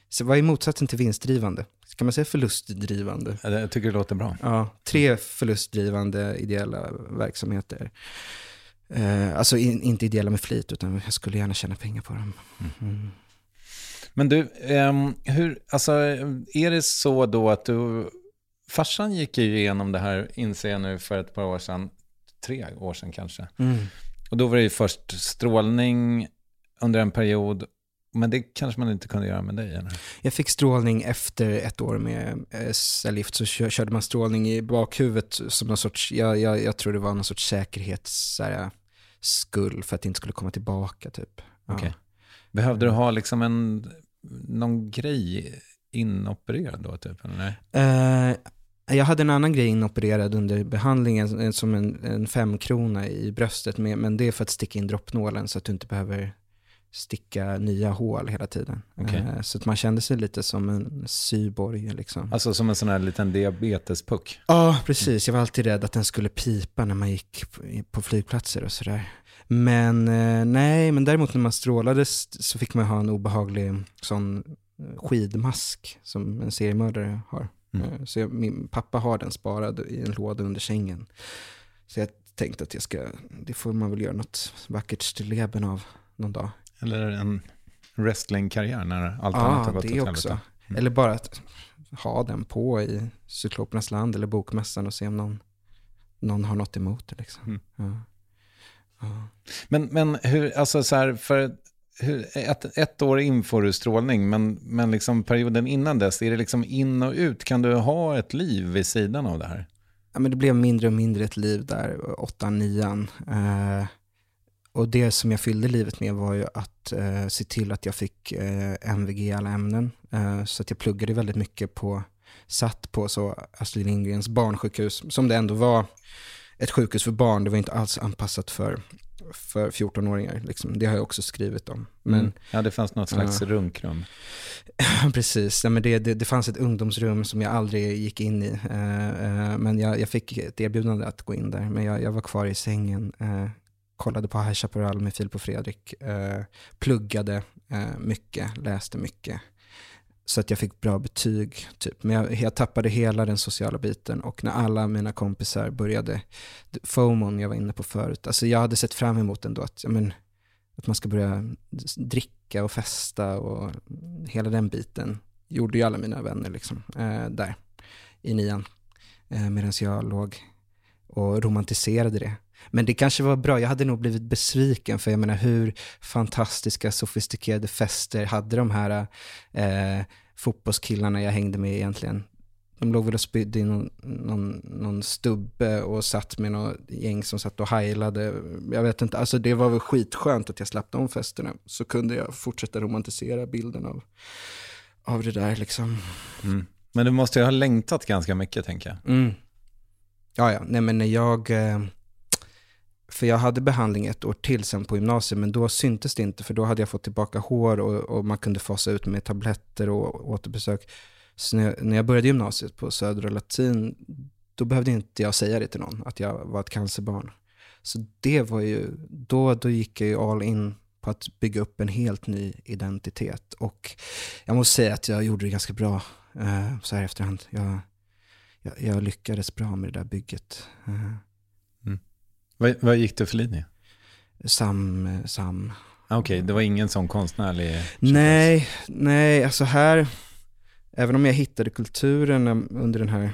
så vad är motsatsen till vinstdrivande? Kan man säga förlustdrivande? Jag tycker det låter bra. Ja, tre förlustdrivande ideella verksamheter. Eh, alltså in, inte ideella med flit, utan jag skulle gärna tjäna pengar på dem. Mm. Men du, eh, hur, alltså, är det så då att du, farsan gick ju igenom det här, inser jag nu, för ett par år sedan, tre år sedan kanske. Mm. Och då var det ju först strålning under en period men det kanske man inte kunde göra med dig? Eller? Jag fick strålning efter ett år med eh, cellgift, så körde man strålning i bakhuvudet som någon sorts, jag, jag, jag tror det var någon sorts säkerhets, skull för att det inte skulle komma tillbaka typ. Ja. Okay. Behövde du ha liksom en, någon grej inopererad då typ? Eller? Uh, jag hade en annan grej inopererad under behandlingen som en, en femkrona i bröstet, med, men det är för att sticka in droppnålen så att du inte behöver sticka nya hål hela tiden. Okay. Uh, så att man kände sig lite som en syborg. Liksom. Alltså som en sån här liten diabetespuck? Ja, precis. Jag var alltid rädd att den skulle pipa när man gick på flygplatser och sådär. Men uh, nej, men däremot när man strålades så fick man ha en obehaglig sån skidmask som en seriemördare har. Mm. Så jag, min pappa har den sparad i en låda under sängen. Så jag tänkte att jag ska, det får man väl göra något vackert stilleben av någon dag. Eller en wrestlingkarriär när allt ja, annat har gått det också. Mm. Eller bara att ha den på i Cyklopernas land eller Bokmässan och se om någon, någon har något emot det. Liksom. Mm. Ja. Ja. Men, men hur, alltså så här, för hur, ett, ett år in får du strålning, men, men liksom perioden innan dess, är det liksom in och ut? Kan du ha ett liv vid sidan av det här? Ja, men det blev mindre och mindre ett liv där, åttan, nian. Eh, och det som jag fyllde livet med var ju att eh, se till att jag fick eh, MVG i alla ämnen. Eh, så att jag pluggade väldigt mycket på, satt på så Astrid Lindgrens barnsjukhus, som det ändå var ett sjukhus för barn. Det var inte alls anpassat för, för 14-åringar. Liksom. Det har jag också skrivit om. Men, mm. Ja, det fanns något slags Ja. runkrum. *laughs* Precis, ja, men det, det, det fanns ett ungdomsrum som jag aldrig gick in i. Eh, eh, men jag, jag fick ett erbjudande att gå in där, men jag, jag var kvar i sängen. Kollade på High Chaparral med Filip och Fredrik. Eh, pluggade eh, mycket, läste mycket. Så att jag fick bra betyg. Typ. Men jag, jag tappade hela den sociala biten och när alla mina kompisar började, FOMON jag var inne på förut, alltså jag hade sett fram emot ändå att, men, att man ska börja dricka och festa och hela den biten gjorde ju alla mina vänner liksom, eh, där i nian. Eh, Medan jag låg och romantiserade det. Men det kanske var bra, jag hade nog blivit besviken för jag menar hur fantastiska sofistikerade fester hade de här eh, fotbollskillarna jag hängde med egentligen. De låg väl och spydde i någon, någon, någon stubbe och satt med något gäng som satt och heilade. Jag vet inte, alltså det var väl skitskönt att jag slapp de festerna. Så kunde jag fortsätta romantisera bilden av, av det där liksom. Mm. Men du måste ju ha längtat ganska mycket, tänker jag. Mm. Ja, ja, nej men när jag... eh, för jag hade behandling ett år till sen på gymnasiet, men då syntes det inte, för då hade jag fått tillbaka hår och, och man kunde fasa ut med tabletter och återbesök. Så när jag, när jag började gymnasiet på Södra Latin, då behövde inte jag säga det till någon, att jag var ett cancerbarn. Så det var ju, då, då gick jag ju all in på att bygga upp en helt ny identitet. Och jag måste säga att jag gjorde det ganska bra eh, så här i efterhand. Jag, jag, jag lyckades bra med det där bygget. Eh, vad, vad gick du för linje? sam, sam. Ah, Okej, det var ingen sån konstnärlig... Nej, nej, alltså här, även om jag hittade kulturen under den här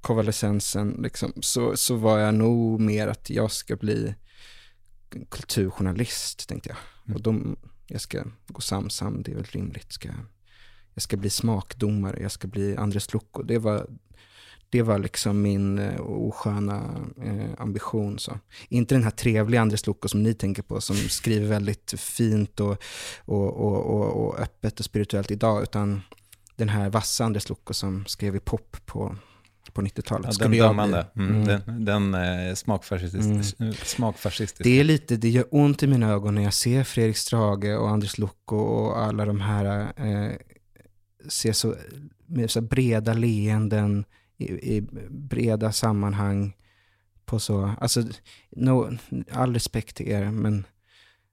konvalescensen, liksom, så, så var jag nog mer att jag ska bli kulturjournalist, tänkte jag. Mm. Och de, jag ska gå sam-sam, det är väl rimligt. Ska, jag ska bli smakdomare, jag ska bli Andres Lucco. Det var, det var liksom min eh, osköna eh, ambition. Så. Inte den här trevliga Andres Lucco som ni tänker på, som *laughs* skriver väldigt fint och, och, och, och, och öppet och spirituellt idag, utan den här vassa Andres Lucco som skrev i pop på, på 90-talet. Ja, den dömande. Mm, Mm. Den, den eh, smakfascistisk, smakfascistiska. Det är lite, det gör ont i mina ögon när jag ser Fredrik Strage och Anders Lucco och alla de här, eh, ser så, med så breda leenden i, i breda sammanhang på så, alltså, no, all respekt till er, men,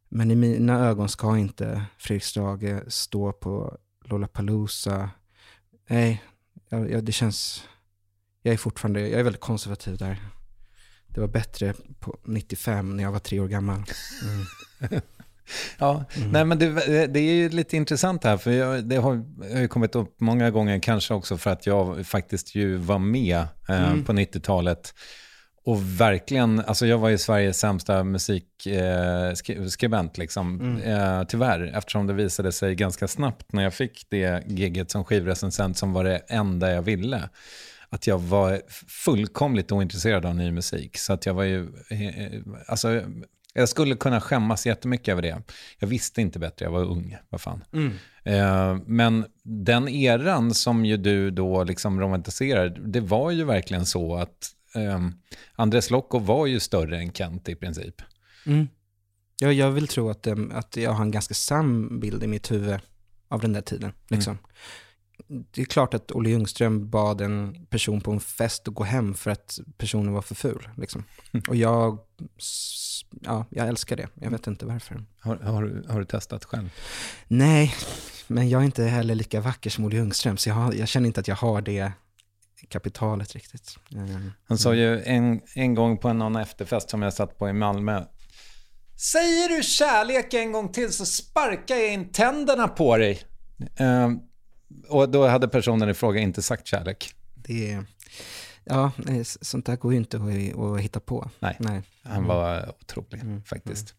men i mina ögon ska inte Fredrik Strage stå på Lollapalooza. Nej, jag, jag, det känns, jag är fortfarande, jag är väldigt konservativ där. Det var bättre på 95 när jag var tre år gammal. Mm. *laughs* Ja, nej men det, det är ju lite intressant här, för jag, det har, har ju kommit upp många gånger, kanske också för att jag faktiskt ju var med eh, Mm. på 90-talet. Och verkligen, alltså jag var ju Sveriges sämsta musikskribent, eh, liksom, Mm. eh, tyvärr, eftersom det visade sig ganska snabbt när jag fick det giget som skivrecensent som var det enda jag ville att jag var fullkomligt ointresserad av ny musik. Så att jag var ju, eh, alltså, jag skulle kunna skämmas jättemycket över det. Jag visste inte bättre, jag var ung, vad fan. Mm. Eh, men den eran som ju du då liksom romantiserar, det var ju verkligen så att eh, Andres Lokko var ju större än Kent i princip. Mm. Ja, jag vill tro att, em, att jag har en ganska sann bild i mitt huvud av den där tiden. Liksom. Det är klart att Olle Ljungström bad en person på en fest att gå hem för att personen var för ful. Liksom. Och jag, ja, jag älskar det. Jag vet inte varför. Har, har, du- har du testat själv? Nej, men jag är inte heller lika vacker som Olle Ljungström, så jag, har, jag känner inte att jag har det kapitalet riktigt. Eh, Han sa ju en, en gång på någon efterfest som jag satt på i Malmö. Säger du kärlek en gång till så sparkar jag in tänderna på dig. Eh, och då hade personen i fråga inte sagt kärlek. Det är, ja, sånt där går ju inte att, hitta på. Nej. nej. Han var otrolig faktiskt.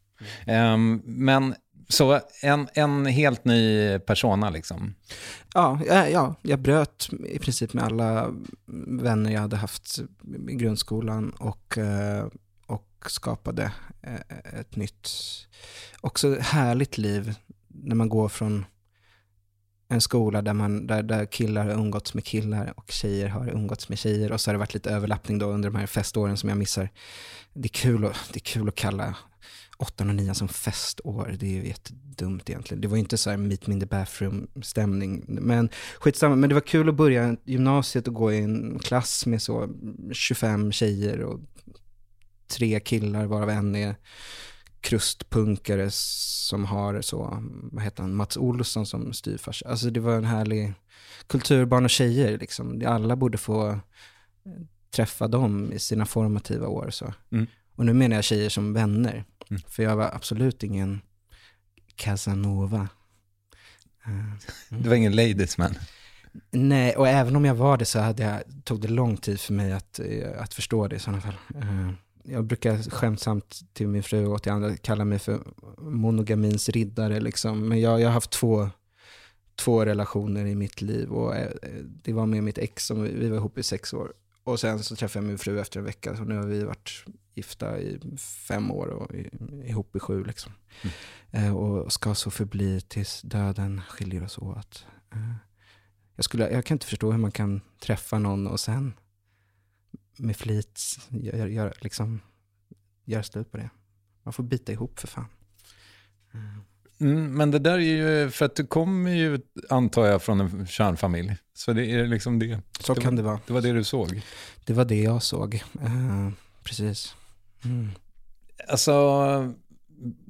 Ehm, men så en, en helt ny persona liksom. Ja, ja, ja, jag bröt i princip med alla vänner jag hade haft i grundskolan och, eh, och skapade eh, ett nytt, också härligt liv när man går från en skola där, man, där, där killar har umgåtts med killar och tjejer har umgåtts med tjejer och så har det varit lite överlappning då under de här feståren som jag missar. Det är kul att, det är kul att kalla åttan och nian som festår. Det är ju jättedumt egentligen. Det var ju inte så här meet me in the bathroom-stämning. Men skitsamma, men det var kul att börja gymnasiet och gå i en klass med så 25 tjejer och tre killar varav en är krustpunkare som har så, vad heter han, Mats Olsson som styvfarsa. Alltså det var en härlig kulturbarn och tjejer liksom. Alla borde få träffa dem i sina formativa år. Så. Mm. Och nu menar jag tjejer som vänner. Mm. För jag var absolut ingen Casanova. Eh, Det var ingen ladies man. Nej, och även om jag var det så hade jag, tog det lång tid för mig att, eh, att förstå det i sådana fall. Eh, Jag brukar skämtsamt till min fru och till andra kalla mig för monogamins riddare. Liksom. Men jag, jag har haft två, två relationer i mitt liv och eh, det var med mitt ex som vi, var ihop i sex år. Och sen så träffade jag min fru efter en vecka, så nu har vi varit gifta i fem år och ihop i sju. Liksom. Eh, och ska så förbli tills döden skiljer oss åt. Eh, jag, skulle, jag kan inte förstå hur man kan träffa någon och sen med flit göra gör, liksom, gör slut på det. Man får bita ihop för fan. Mm, men det där är ju, för att du kommer ju, antar jag, från en kärnfamilj. Så det är liksom det. Så det kan var, det vara. Det var det du såg. Det var det jag såg. Eh, precis. Mm. Alltså,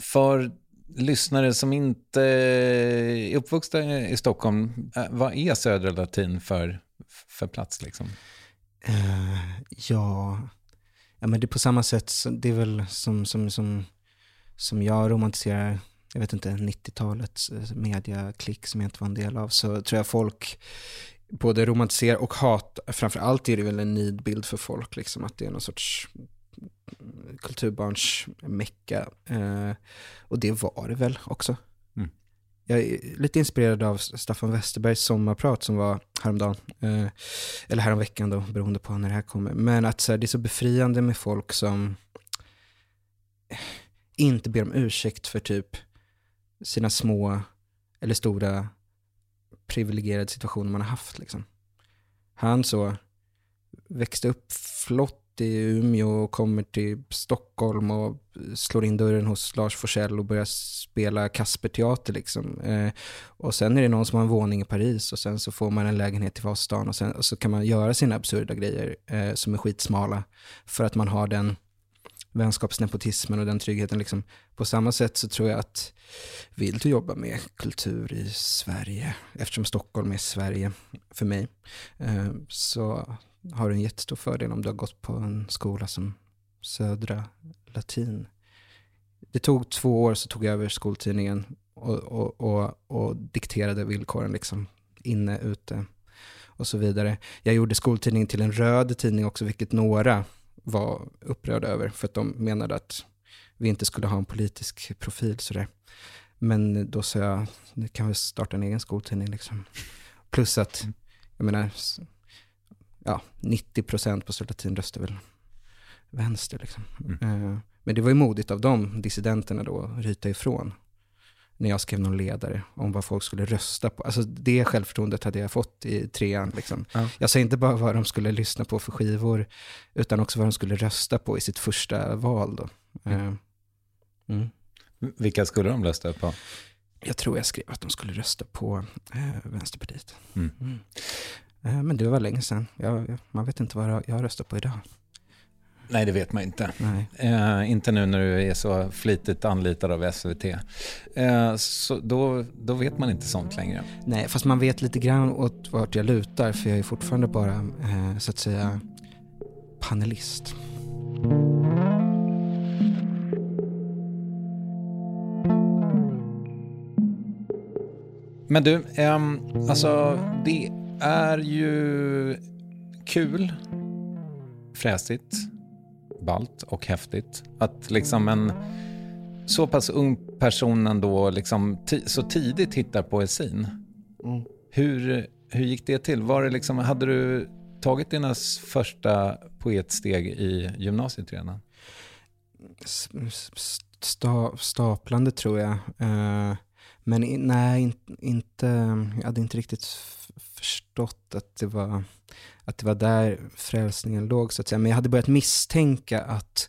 för lyssnare som inte är uppvuxna i Stockholm, eh, vad är Södra Latin för, för plats liksom? Uh, ja, ja, men det är på samma sätt, det är väl som, som, som, som jag romantiserar, jag vet inte, 90-talets eh, mediaklick som jag inte var en del av, så tror jag folk både romantiserar och hatar, framförallt är det väl en nidbild för folk, liksom, att det är någon sorts kulturbarns mecka. Uh, eh, och det var det väl också. Jag är lite inspirerad av Staffan Westerbergs sommarprat som var häromdagen. Eh, eller häromveckan då, beroende på när det här kommer. Men att så här, det är så befriande med folk som inte ber om ursäkt för typ sina små eller stora privilegierade situationer man har haft. Liksom. Han så växte upp flott i Umeå och kommer till Stockholm och slår in dörren hos Lars Forsell och börjar spela Kasperteater. Liksom. Eh, och sen är det någon som har en våning i Paris och sen så får man en lägenhet i Vasastan och, sen, och så kan man göra sina absurda grejer eh, som är skitsmala för att man har den vänskapsnepotismen och den tryggheten. Liksom. På samma sätt så tror jag att vill du jobba med kultur i Sverige, eftersom Stockholm är Sverige för mig, eh, så har du en jättestor fördel om du har gått på en skola som Södra Latin. Det tog två år så tog jag över skoltidningen och, och, och, och dikterade villkoren liksom inne, ute och så vidare. Jag gjorde skoltidningen till en röd tidning också, vilket några var upprörda över för att de menade att vi inte skulle ha en politisk profil. Sådär. Men då sa jag, nu kan vi starta en egen skoltidning. Liksom. Plus att, jag menar, ja, 90% på Söderlatin röstar väl vänster. Liksom. Eh, Men det var ju modigt av de dissidenterna då att ryta ifrån när jag skrev någon ledare om vad folk skulle rösta på. Alltså det självförtroendet hade jag fått i trean. Liksom. Ja. Jag sa inte bara vad de skulle lyssna på för skivor, utan också vad de skulle rösta på i sitt första val. Då. Eh, Mm. Vilka skulle de rösta på? Jag tror jag skrev att de skulle rösta på eh, Vänsterpartiet. Mm. Eh, men det var länge sedan. Jag, man vet inte vad jag, röstar på idag. Nej, det vet man inte. Nej. Eh, inte nu när du är så flitigt anlitad av SVT. Eh, så då, då vet man inte sånt längre. Nej, fast man vet lite grann åt vart jag lutar, för jag är fortfarande bara, eh, så att säga, panelist. Men du, ehm, alltså det är ju kul, fräsigt, balt och häftigt att liksom en så pass ung person ändå liksom så tidigt hittar poesin. Mm. Hur, hur gick det till? Var det liksom, hade du tagit dina första poetsteg i gymnasiet redan? Sta, staplande tror jag. Eh, Men nej, in, inte, jag hade inte riktigt förstått att det var att det var där frälsningen låg så att säga. Men jag hade börjat misstänka att,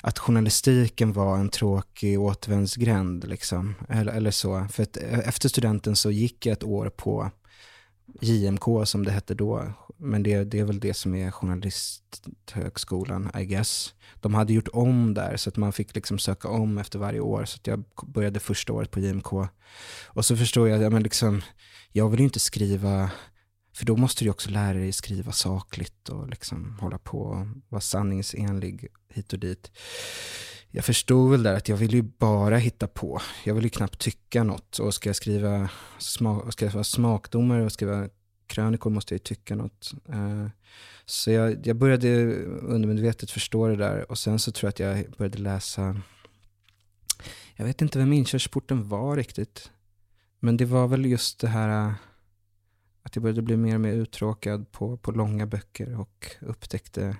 att journalistiken var en tråkig återvändsgränd liksom. Eller, eller så. För att eh, efter studenten så gick jag ett år på JMK som det hette då. Men det, det är väl det som är journalisthögskolan, I guess. De hade gjort om där så att man fick liksom söka om efter varje år. Så jag började första året på JMK. Och så förstår jag, ja, men liksom, jag vill ju inte skriva för då måste du också lära dig skriva sakligt och liksom hålla på och vara sanningsenlig hit och dit. Jag förstod väl där att jag vill ju bara hitta på. Jag vill ju knappt tycka något. Och ska jag skriva, smak, ska jag vara smakdomare och skriva krönikor måste jag ju tycka något. Eh, så jag, jag började undermedvetet förstå det där och sen så tror jag att jag började läsa, jag vet inte vem inkörsporten var riktigt. Men det var väl just det här att jag började bli mer och mer uttråkad på, på långa böcker och upptäckte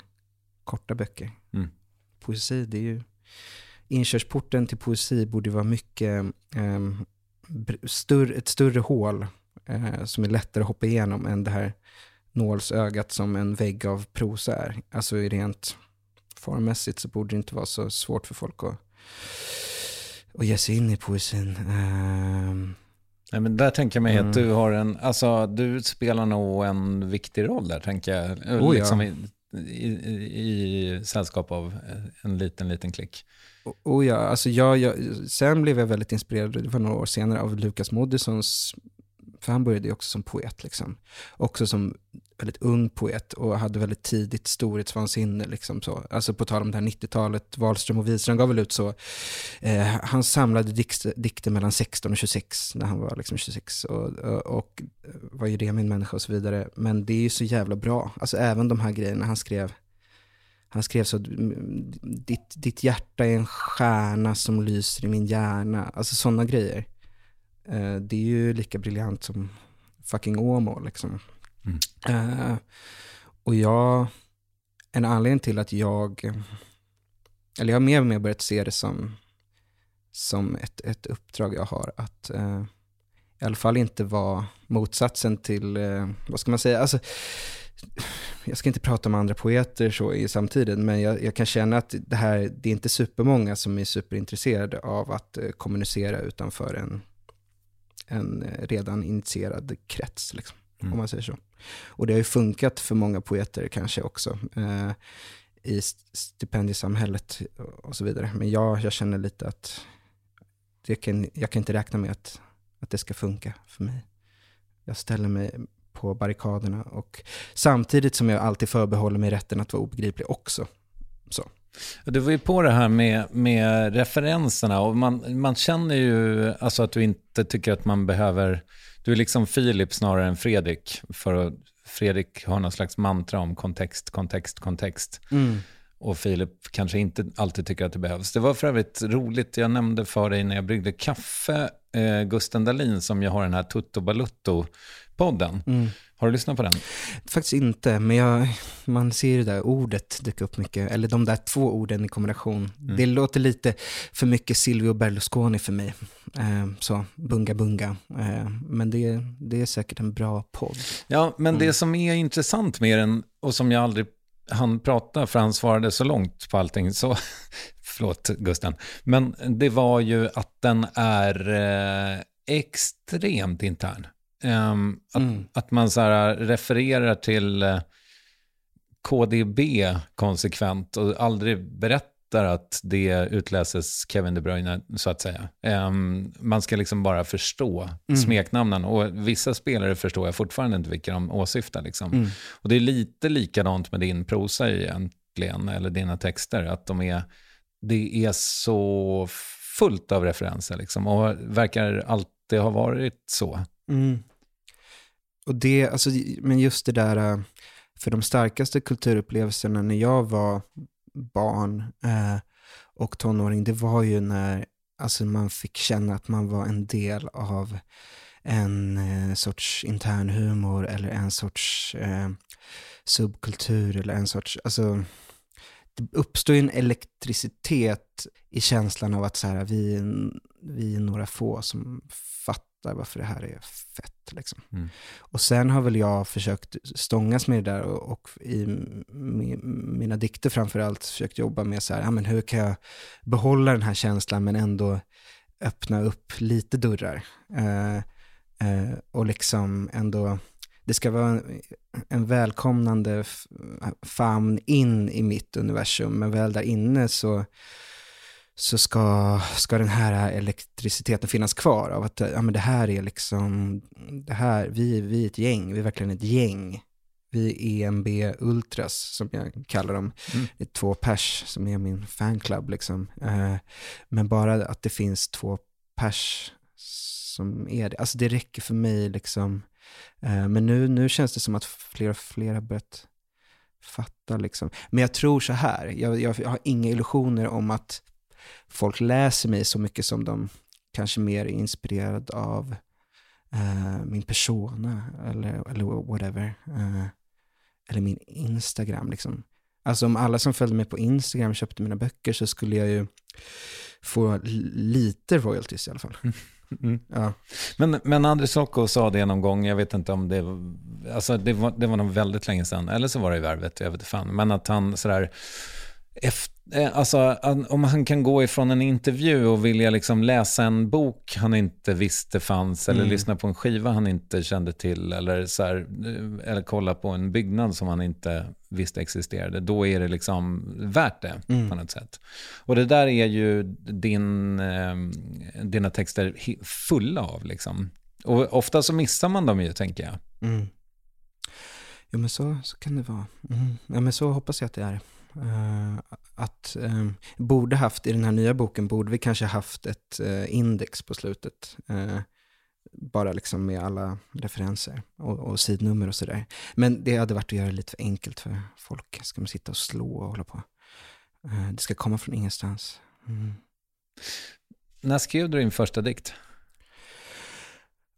korta böcker. Mm. Poesi, det är ju... Inkörsporten till poesi borde vara mycket eh, större, ett större hål eh, som är lättare att hoppa igenom än det här nålsögat som en vägg av prosa är. Alltså rent formmässigt så borde det inte vara så svårt för folk att, att ge sig in i poesin. Eh, Nej, men där tänker jag mig mm. att du har en, alltså du spelar nog en viktig roll där tänker jag. Oh, liksom ja. i, i, i, sällskap av en liten, liten klick. Oh, ja, alltså jag, jag, sen blev jag väldigt inspirerad, det var några år senare, av Lukas Moodyssons för han började ju också som poet. Liksom. Också som väldigt ung poet och hade väldigt tidigt storhetsvansinne. Liksom så. Alltså på tal om det här 90-talet, Wahlström och Widström gav väl ut så. Eh, han samlade dikter, dikter mellan 16 och 26 när han var liksom 26. Och, och, och var ju det min människa och så vidare. Men det är ju så jävla bra. Alltså även de här grejerna han skrev. Han skrev så, mm, ditt, ditt hjärta är en stjärna som lyser i min hjärna. Alltså sådana grejer. Eh, det är ju lika briljant som fucking Åmål liksom. Mm. Uh, och jag, en anledning till att jag, eller jag har mer och mer börjat se det som, som ett, ett uppdrag jag har att uh, i alla fall inte vara motsatsen till, uh, vad ska man säga, alltså, jag ska inte prata om andra poeter så i samtiden, men jag, jag, kan känna att det här, det är inte supermånga som är superintresserade av att kommunicera utanför en, en redan initierad krets. Liksom mm. om man säger så. Och det har ju funkat för många poeter kanske också eh, i stipendiesamhället och så vidare. Men jag, jag känner lite att det kan, jag kan inte räkna med att, att det ska funka för mig. Jag ställer mig på barrikaderna och samtidigt som jag alltid förbehåller mig rätten att vara obegriplig också. Så. Du var ju på det här med, med referenserna och man, man känner ju alltså att du inte tycker att man behöver du är liksom Filip snarare än Fredrik. För Fredrik har någon slags mantra om kontext, kontext, kontext. Mm. Och Filip kanske inte alltid tycker att det behövs. Det var för övrigt roligt, jag nämnde för dig när jag bryggde kaffe, eh, Gusten Dahlin som jag har den här Tutto Balutto-podden. Mm. Har du lyssnat på den? Faktiskt inte, men jag, man ser det där ordet dyka upp mycket, eller de där två orden i kombination. Mm. Det låter lite för mycket Silvio Berlusconi för mig. Eh, så, bunga bunga. Eh, men det, det är säkert en bra podd. Ja, men mm. det som är intressant med den, och som jag aldrig han prata, för han svarade så långt på allting, så *laughs* förlåt Gusten, men det var ju att den är eh, extremt intern. Um, att, mm. att, man så här refererar till uh, KDB konsekvent och aldrig berättar att det utläses Kevin De Bruyne, så att säga. Um, man ska liksom bara förstå mm. smeknamnen. Och vissa spelare förstår jag fortfarande inte vilka de åsyftar. Liksom. Mm. Och det är lite likadant med din prosa egentligen, eller dina texter. Att de är, det är så fullt av referenser liksom, och verkar alltid ha varit så. Mm. Och det, alltså, men just det där, eh, för de starkaste kulturupplevelserna när jag var barn eh, och tonåring, det var ju när alltså, man fick känna att man var en del av en eh, sorts intern humor eller en sorts eh, subkultur eller en sorts, alltså det uppstår ju en elektricitet i känslan av att så här, vi, vi är några få som fattar varför det här är fett. Liksom. Mm. Och sen har väl jag försökt stångas med det där och, och i mi, mina dikter framförallt försökt jobba med så här, ja, men hur kan jag behålla den här känslan men ändå öppna upp lite dörrar. Eh, eh, och liksom ändå, det ska vara en, en välkomnande famn in i mitt universum, men väl där inne så så ska, ska den här elektriciteten finnas kvar av att ja, men det här är liksom, det här, vi, vi är ett gäng, vi är verkligen ett gäng. Vi är EMB Ultras, som jag kallar dem. Mm. Det är två pers som är min fanclub. Liksom. Eh, men bara att det finns två pers som är det, alltså det räcker för mig. Liksom. Eh, men nu, nu känns det som att fler och fler har börjat fatta. Liksom. Men jag tror så här, jag, jag, jag har inga illusioner om att folk läser mig så mycket som de kanske mer är inspirerade av eh, min persona eller, eller whatever. Eh, eller min Instagram. Liksom. Alltså om alla som följde mig på Instagram köpte mina böcker så skulle jag ju få lite royalties i alla fall. Mm. Ja. Men, men André Socko sa det någon gång, jag vet inte om det alltså det var, det var nog väldigt länge sedan, eller så var det i Värvet, jag vet inte fan, men att han sådär, efter, alltså om han kan gå ifrån en intervju och vilja liksom läsa en bok han inte visste fanns, eller Mm. lyssna på en skiva han inte kände till, eller, så här, eller kolla på en byggnad som han inte visste existerade, då är det liksom värt det Mm. på något sätt. Och det där är ju din, eh, dina texter fulla av. Liksom. Och ofta så missar man dem ju, tänker jag. Mm. Jo men så, så kan det vara. Mm. Ja men så hoppas jag att det är. Eh, att eh, borde haft, i den här nya boken, borde vi kanske haft ett eh, index på slutet. Eh, bara liksom med alla referenser och, och sidnummer och sådär. Men det hade varit att göra det lite för enkelt för folk. Ska man sitta och slå och hålla på. Eh, det ska komma från ingenstans. Mm. När skrev du din första dikt?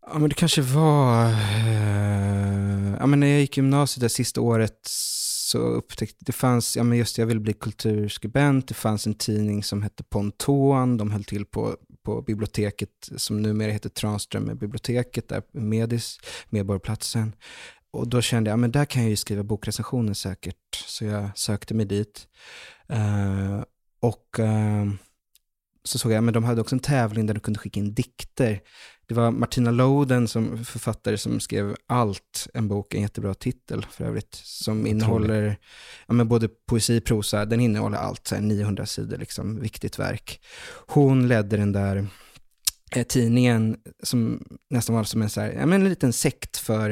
Ja men det kanske var, eh, ja men när jag gick gymnasiet det sista året så upptäckte, det fanns, ja men just det, jag ville bli kulturskribent, det fanns en tidning som hette Ponton, de höll till på, på biblioteket som numera heter Tranströmer biblioteket, där Medis, Medborgarplatsen. Och då kände jag, ja men där kan jag ju skriva bokrecensioner säkert, så jag sökte mig dit. Uh, och uh, så såg jag, men de hade också en tävling där du kunde skicka in dikter. Det var Martina Loden som författare som skrev Allt, en bok, en jättebra titel för övrigt, som innehåller ja, men både poesi och prosa, den innehåller allt, så här 900 sidor, liksom, viktigt verk. Hon ledde den där tidningen som nästan var som en, så här, ja, men en liten sekt för,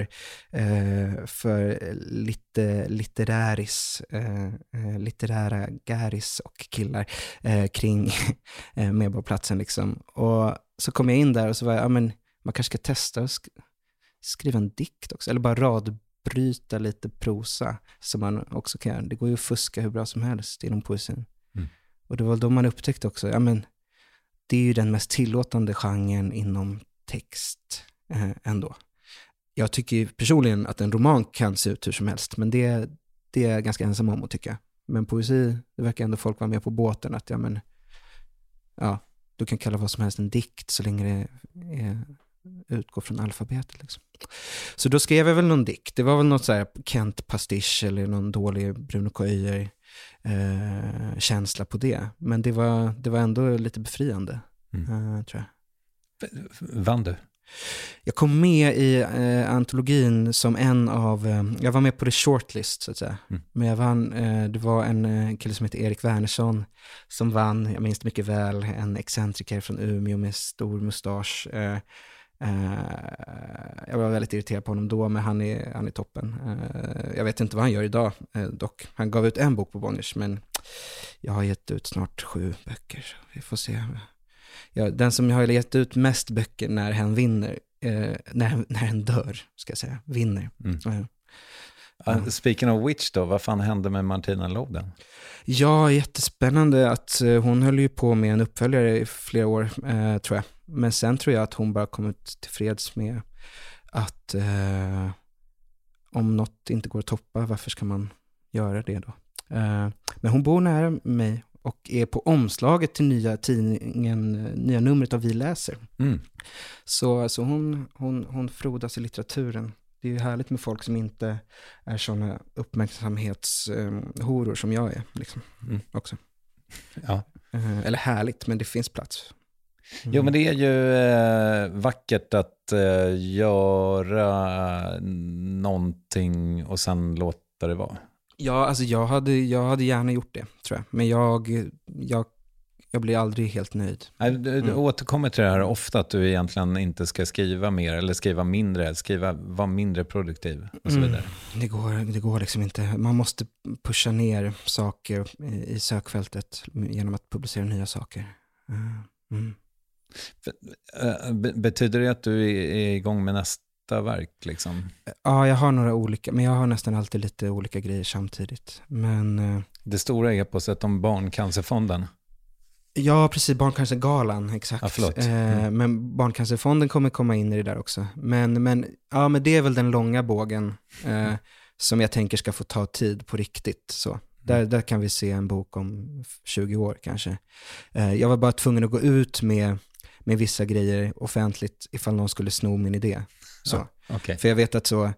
eh, för lite litteräris, eh, eh, litterära gäris och killar eh, kring *laughs* eh, Medborgarplatsen. Liksom. Och så kom jag in där och så var jag, ja men man kanske ska testa att sk- skriva en dikt också, eller bara radbryta lite prosa som man också kan göra. Det går ju att fuska hur bra som helst inom poesin. Mm. Och det var då man upptäckte också, ja men det är ju den mest tillåtande genren inom text eh, ändå. Jag tycker personligen att en roman kan se ut hur som helst, men det, det är jag ganska ensam om att tycka. Men poesi, det verkar ändå folk vara med på båten, att ja men, ja, du kan kalla vad som helst en dikt så länge det är, utgår från alfabetet. Liksom. Så då skrev jag väl någon dikt. Det var väl något så här Kent pastisch eller någon dålig Bruno K. Eh, känsla på det. Men det var, det var ändå lite befriande, Mm. eh, tror jag. Vann du? Jag kom med i eh, antologin som en av, eh, jag var med på the shortlist så att säga. Mm. Men jag vann, eh, det var en eh, kille som heter Erik Wernersson som vann, jag minns det mycket väl, en excentriker från Umeå med stor mustasch. Eh, jag var väldigt irriterad på honom då, men han är, han är toppen. Eh, jag vet inte vad han gör idag eh, dock. Han gav ut en bok på Bonniers, men jag har gett ut snart sju böcker. Så vi får se. Ja, den som har gett ut mest böcker när hen vinner, när, när hen dör, ska jag säga, vinner. Mm. Uh, speaking of which då, vad fan hände med Martina Loden? Ja, jättespännande att eh, hon höll ju på med en uppföljare i flera år, eh, tror jag. Men sen tror jag att hon bara kommit tillfreds med att eh, om något inte går att toppa, varför ska man göra det då? Eh, men hon bor nära mig och är på omslaget till nya tidningen, nya numret av Vi läser. Mm. Så, så hon, hon, hon frodas i litteraturen. Det är ju härligt med folk som inte är sådana uppmärksamhetshoror som jag är. Liksom, Mm. också. Ja. Eh, Eller härligt, men det finns plats. Mm. Jo, men det är ju eh, vackert att eh, göra någonting och sen låta det vara. Ja, alltså jag hade, jag hade gärna gjort det, tror jag. Men jag, jag, jag blir aldrig helt nöjd. Du, du Mm. återkommer till det här ofta, att du egentligen inte ska skriva mer, eller skriva mindre, skriva, vara mindre produktiv och så Mm. vidare. Det går, det går liksom inte. Man måste pusha ner saker i, i sökfältet genom att publicera nya saker. Eh, Mm. Eh, be- Betyder det att du är är igång med nästa verk? Liksom? Ja, jag har några olika, men jag har nästan alltid lite olika grejer samtidigt. Men eh, Det stora eposet om Barncancerfonden. Ja, precis, Barncancergalan, exakt. Ja. Eh, Mm. Men Barncancerfonden kommer komma in i det där också. Men, men, ja, men det är väl den långa bågen eh, som jag tänker ska få ta tid på riktigt. Så. Där, där kan vi se en bok om f- 20 år kanske. Eh, jag var bara tvungen att gå ut med, med vissa grejer offentligt ifall någon skulle sno min idé. Så. Ja, okej. För jag vet att så,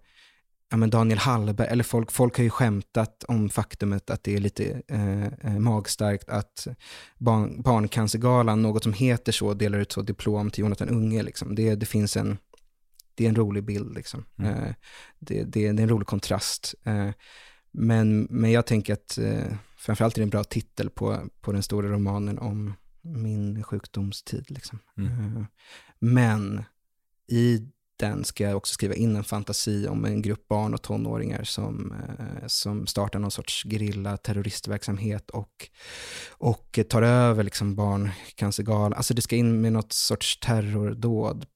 ja men Daniel Hallberg, eller folk, folk har ju skämtat om faktumet att det är lite eh, eh, magstarkt att barn, Barncancergalan, något som heter så, delar ut så diplom till Jonathan Unge. Liksom. Det, det finns en, det är en rolig bild liksom. Mm. Eh, det, det, det är en rolig kontrast. Eh, men, men jag tänker att eh, framförallt är det en bra titel på, på den stora romanen om min sjukdomstid. Liksom. Mm. Eh, men i den ska jag också skriva in en fantasi om en grupp barn och tonåringar som, eh, som startar någon sorts gerilla terroristverksamhet och, och tar över liksom barncancergalan. Alltså det ska in med något sorts terrordåd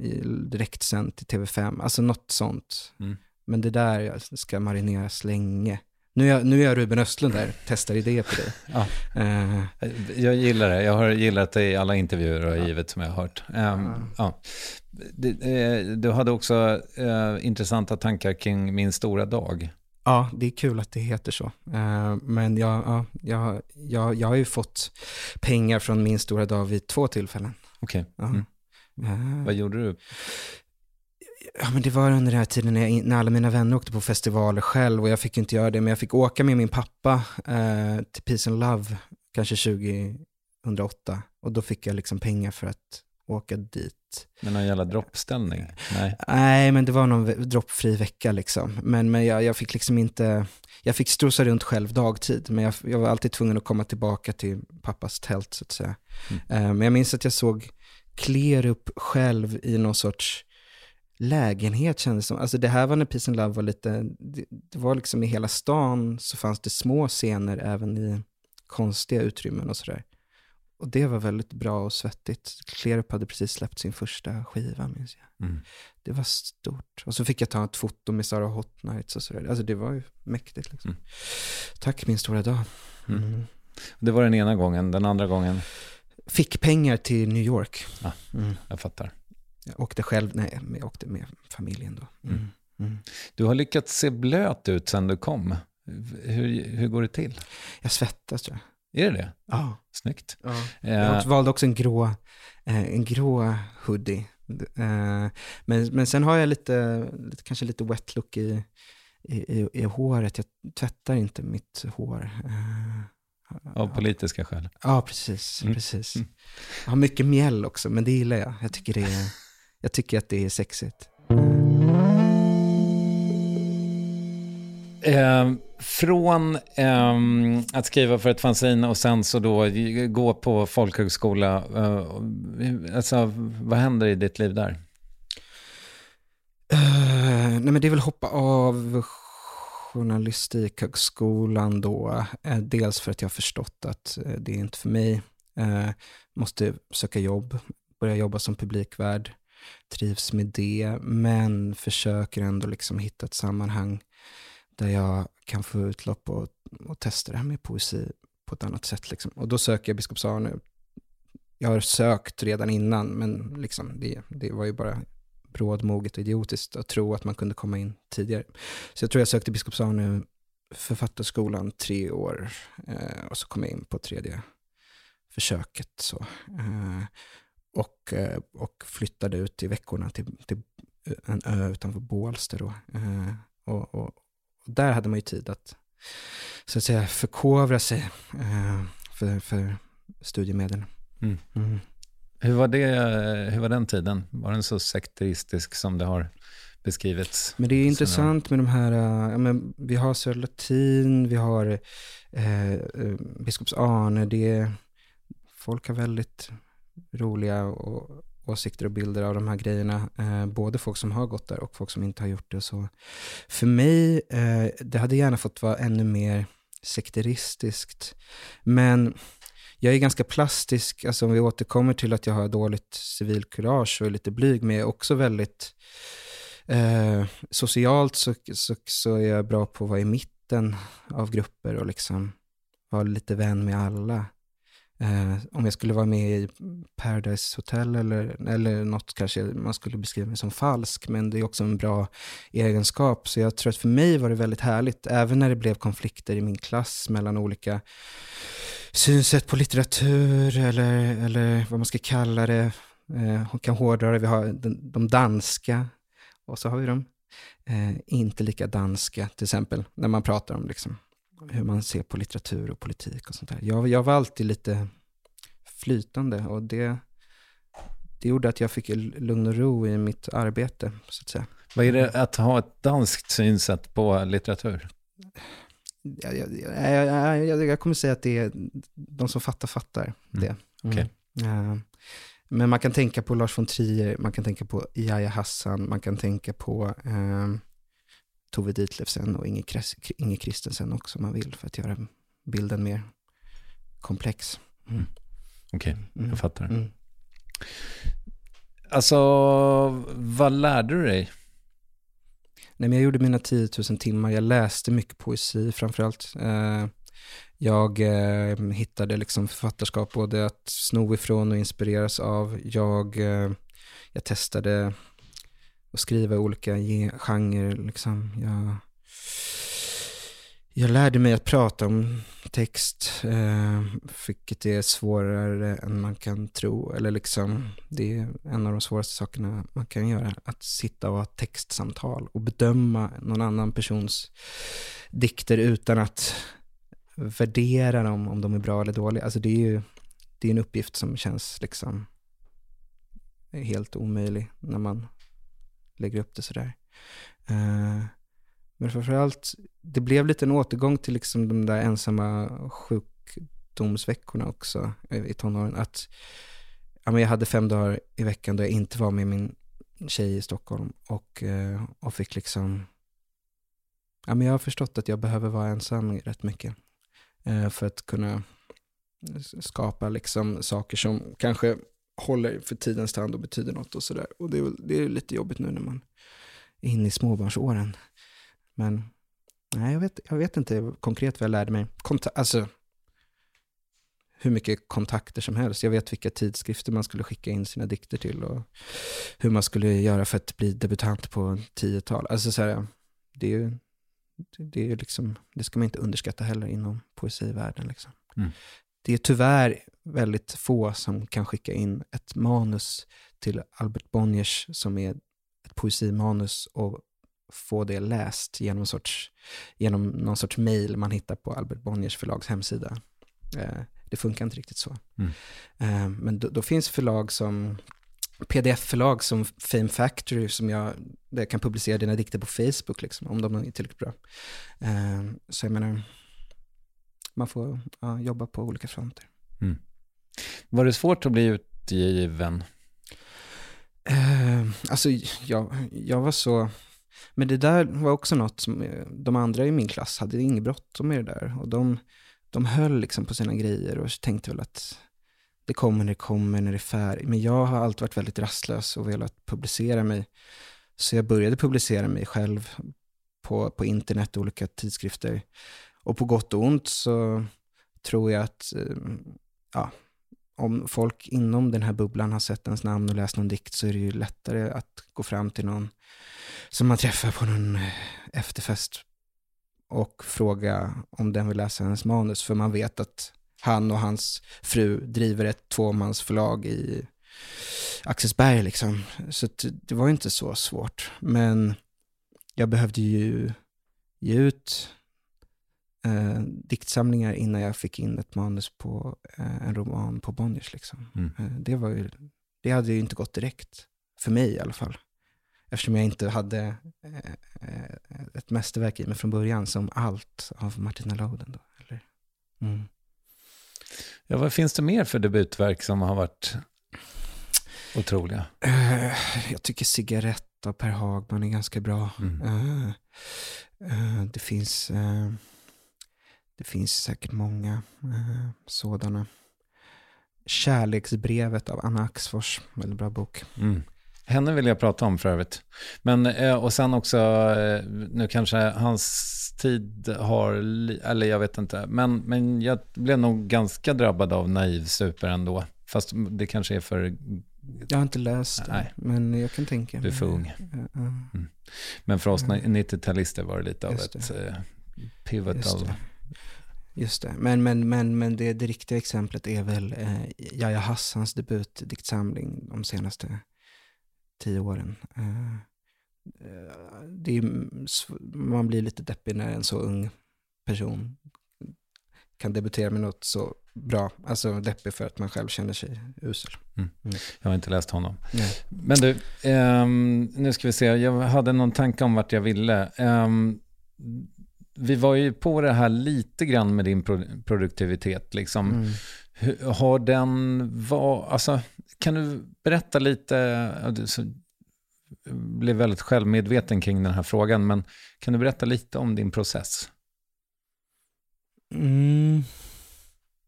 i, direktsänt i TV5, alltså något sånt. Mm. Men det där ska marineras länge. Nu är jag, nu är jag Ruben Östlund där, testar idéer på dig. *laughs* Ja. Eh, Jag gillar det. Jag har gillat det i alla intervjuer och givet som jag har hört. Ehm, ja. Det, eh, du hade också eh, intressanta tankar kring Min stora dag. Ja, det är kul att det heter så. Eh, men jag, ja, jag, jag, jag har ju fått pengar från min stora dag vid två tillfällen. Okej. Ja. Mm. Vad gjorde du? Ja, men det var under den här tiden när, jag, när alla mina vänner åkte på festivaler själv och jag fick inte göra det, men jag fick åka med min pappa eh, till Peace and Love, kanske 2008. Och då fick jag liksom pengar för att åka dit. Med någon jävla droppställning? Nej. Nej, men det var någon droppfri vecka liksom. Men, men jag, jag fick liksom inte, jag fick strosa runt själv dagtid, men jag, jag var alltid tvungen att komma tillbaka till pappas tält så att säga. Eh, men jag minns att jag såg Klerup själv i någon sorts lägenhet kändes som. Alltså det här var när Peace and Love var lite, det, det var liksom i hela stan så fanns det små scener även i konstiga utrymmen och sådär. Och det var väldigt bra och svettigt. Klerup hade precis släppt sin första skiva minns jag. Mm. Det var stort. Och så fick jag ta ett foto med Sarah Hot Nights och sådär. Alltså det var ju mäktigt liksom. Mm. Tack min stora dag. Mm. Mm. Det var den ena gången. Den andra gången, Fick pengar till New York. Ah. Mm. jag fattar. Jag åkte själv, nej, jag åkte med familjen då. Mm. Mm. Du har lyckats se blöt ut sen du kom. Hur, hur går det till? Jag svettas tror jag. Är det det? Ja. Snyggt. Ja. Eh, Jag valde också en grå, eh, en grå hoodie. Eh, men, men sen har jag lite, kanske lite wet look i, i, i, håret. Jag tvättar inte mitt hår. Av politiska skäl. Ja, precis. Mm. precis. Mm. Jag har mycket mjäll också, men det gillar jag. Jag tycker, det är, jag tycker att det är sexigt. Eh, från ehm, att skriva för ett fanzine och sen så då gå på folkhögskola. Eh, alltså, vad händer i ditt liv där? Eh, nej men det är väl hoppa av journalistikhögskolan då. Eh, dels för att jag har förstått att eh, det är inte för mig. Eh, måste söka jobb, börja jobba som publikvärd. Trivs med det, men försöker ändå liksom hitta ett sammanhang där jag kan få utlopp och, och testa det här med poesi på ett annat sätt. Liksom. Och då söker jag Biskops nu. Jag har sökt redan innan, men liksom det, det var ju bara brådmoget och idiotiskt att tro att man kunde komma in tidigare. Så jag tror jag sökte Biskops nu författarskolan tre år eh, och så kom jag in på tredje försöket. Så. Eh, och, eh, och flyttade ut i veckorna till, till en ö utanför Bålsta. Då. Eh, och, och, och, där hade man ju tid att, så att säga, förkovra sig eh, för, för studiemedel. Mm. Mm. Hur, var det, hur var den tiden? Var den så sekteristisk som det har beskrivits? Men det är intressant med de här, ja, men vi har Södra Latin, vi har eh, eh, Biskops Arne, det, folk har väldigt roliga och, åsikter och bilder av de här grejerna. Eh, både folk som har gått där och folk som inte har gjort det. Så för mig, eh, det hade gärna fått vara ännu mer sekteristiskt. Men jag är ganska plastisk, alltså om vi återkommer till att jag har dåligt civilkurage och är lite blyg, men jag är också väldigt eh, socialt så, så, så är jag bra på att vara i mitten av grupper och liksom vara lite vän med alla. Eh, om jag skulle vara med i Paradise Hotel eller, eller något kanske man skulle beskriva mig som falsk, men det är också en bra egenskap. Så jag tror att för mig var det väldigt härligt, även när det blev konflikter i min klass mellan olika synsätt på litteratur eller, eller vad man ska kalla det. Eh, kan hårdra det, vi har de, de danska och så har vi de eh, inte lika danska, till exempel, när man pratar om liksom, hur man ser på litteratur och politik och sånt där. Jag, jag var alltid lite flytande och det, det gjorde att jag fick lugn och ro i mitt arbete, så att säga. Vad är det att ha ett danskt synsätt på litteratur? Jag, jag, jag, jag, kommer säga att det är de som fattar, fattar mm. det. Mm. Okay. Uh, men man kan tänka på Lars von Trier, man kan tänka på Yahya Hassan, man kan tänka på uh, Tove Ditlevsen och Inge, Inge Kristensen också om man vill för att göra bilden mer komplex. Mm. Okej, okay, mm. jag fattar. Mm. Alltså, vad lärde du dig? Nej, men jag gjorde mina 10 000 timmar. Jag läste mycket poesi framförallt. Eh, jag eh, hittade liksom författarskap både att sno ifrån och inspireras av. Jag, eh, jag testade att skriva olika genrer. Liksom. Jag, jag lärde mig att prata om text, eh, vilket är svårare än man kan tro. Eller liksom, det är en av de svåraste sakerna man kan göra. Att sitta och ha textsamtal och bedöma någon annan persons dikter utan att värdera dem, om de är bra eller dåliga. Alltså det är ju det är en uppgift som känns liksom helt omöjlig när man lägger upp det sådär. Uh, men framförallt, det blev lite en återgång till liksom de där ensamma sjukdomsveckorna också i tonåren. Att ja, men jag hade fem dagar i veckan då jag inte var med min tjej i Stockholm och, eh, och fick liksom... Ja, men jag har förstått att jag behöver vara ensam rätt mycket eh, för att kunna skapa liksom saker som kanske håller för tidens tand och betyder något och sådär. Och det är, det är lite jobbigt nu när man är inne i småbarnsåren. Men nej, jag vet, jag vet inte konkret vad jag lärde mig. Konta alltså, hur mycket kontakter som helst. Jag vet vilka tidskrifter man skulle skicka in sina dikter till och hur man skulle göra för att bli debutant på tiotal. Alltså så här, det är ju det, är liksom, det ska man inte underskatta heller inom poesivärlden. Liksom. Mm. Det är tyvärr väldigt få som kan skicka in ett manus till Albert Bonniers som är ett poesimanus och få det läst genom, sorts, genom någon sorts mail man hittar på Albert Bonniers förlags hemsida. Eh, det funkar inte riktigt så. Mm. Eh, men då, då, finns förlag som pdf-förlag som Fame Factory, som jag, där jag kan publicera dina dikter på Facebook, liksom, om de är tillräckligt bra. Eh, så jag menar, man får ja, jobba på olika fronter. Mm. Var det svårt att bli utgiven? Eh, alltså, jag, jag var så men det där var också något som eh, de andra i min klass hade inget bråttom med det där. Och de, de höll liksom på sina grejer och tänkte väl att det kommer när det kommer, när det är färdigt. Men jag har alltid varit väldigt rastlös och velat publicera mig. Så jag började publicera mig själv på, på internet och olika tidskrifter. Och på gott och ont så tror jag att eh, ja, om folk inom den här bubblan har sett ens namn och läst någon dikt så är det ju lättare att gå fram till någon som man träffar på någon eh, efterfest och fråga om den vill läsa hennes manus. För man vet att han och hans fru driver ett tvåmansförlag i Axelsberg. Liksom. Så det var inte så svårt. Men jag behövde ju ge ut eh, diktsamlingar innan jag fick in ett manus på eh, en roman på Bonniers. Liksom. Mm. Eh, det, var ju, det hade ju inte gått direkt, för mig i alla fall. Eftersom jag inte hade eh, eh ett mästerverk i mig från början, som allt av Martina Loden. Då, eller? Mm. Ja, vad finns det mer för debutverk som har varit otroliga? Uh, jag tycker Cigarett av Per Hagman är ganska bra. Mm. Uh, uh, det finns det finns säkert många sådana. Kärleksbrevet av Anna Axfors, väldigt bra bok. Mm. Henne vill jag prata om för övrigt. Men, och sen också, nu kanske hans tid har, eller jag vet inte, men, men jag blev nog ganska drabbad av naiv super ändå. Fast det kanske är för... Jag har inte läst det, Nej. men jag kan tänka mig. Du är för ung. Mm. Men för oss 90-talister var det lite av ett. Eh, pivotal... Just det. Men, men, men, men det, det riktiga exemplet är väl eh, Jaja Hassans debutdiktsamling de senaste tio åren. Eh, Eh, det är, man blir lite deppig när en så ung person kan debutera med något så bra. Alltså deppig för att man själv känner sig usel. Mm. Mm. Jag har inte läst honom. Nej. Men du, um, nu ska vi se. Jag hade någon tanke om vart jag ville. Um, vi var ju på det här lite grann med din pro produktivitet. Liksom. Mm. Har den, var, alltså, kan du berätta lite, blev väldigt självmedveten kring den här frågan, men kan du berätta lite om din process? Mm.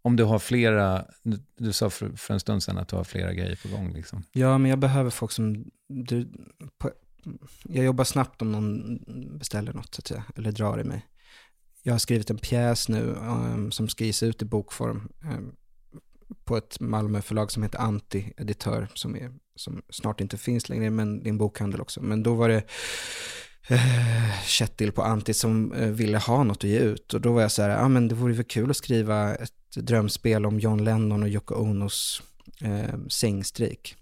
Om du har flera, du sa för, för, en stund sedan att du har flera grejer på gång. Liksom. Ja, men jag behöver folk som, du, på, jag jobbar snabbt om någon beställer något, så att säga, eller drar i mig. Jag har skrivit en pjäs nu um, som ska ges ut i bokform um, på ett Malmöförlag som heter Anti, editör, som är som snart inte finns längre, men det är en bokhandel också. Men då var det uh, Kjetil på Anti som uh, ville ha något att ge ut. Och då var jag så här, ja ah, men det vore väl kul att skriva ett drömspel om John Lennon och Yoko Onos uh, sängstrik.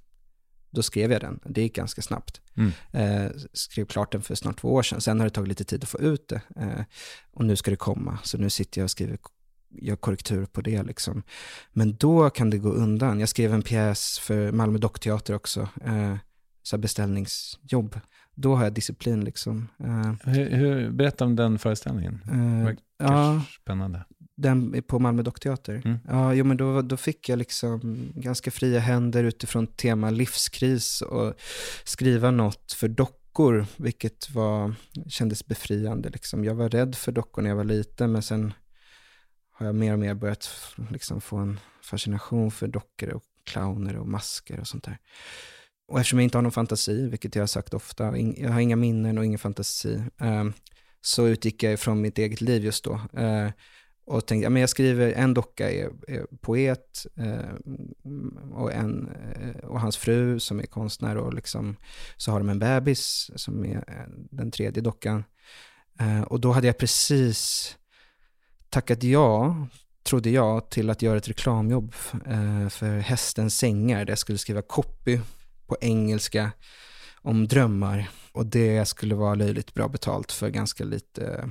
Då skrev jag den, det gick ganska snabbt. Mm. Eh, skrev klart den för snart två år sedan, sen har det tagit lite tid att få ut det. Eh, och nu ska det komma, så nu sitter jag och skriver gör korrektur på det. Liksom. Men då kan det gå undan. Jag skrev en pjäs för Malmö Dockteater också, eh, så beställningsjobb. Då har jag disciplin. Liksom. Eh, hur, hur, berätta om den föreställningen. Eh, ja, spännande. Den på Malmö Dockteater? Mm. Ja, jo, men då, då fick jag liksom ganska fria händer utifrån tema livskris och skriva något för dockor, vilket var, kändes befriande. Liksom. Jag var rädd för dockor när jag var liten, men sen har jag mer och mer börjat liksom få en fascination för dockor och clowner och masker och sånt där. Och eftersom jag inte har någon fantasi, vilket jag har sagt ofta, jag har inga minnen och ingen fantasi, eh, så utgick jag från mitt eget liv just då. Och tänkte, ja, men jag skriver, en docka är, är poet eh, och, en, eh, och hans fru som är konstnär och liksom, så har de en bebis som är eh, den tredje dockan. Eh, och då hade jag precis tackat ja, trodde jag, till att göra ett reklamjobb eh, för Hästens sängar, där jag skulle skriva copy på engelska om drömmar. Och det skulle vara löjligt bra betalt för ganska lite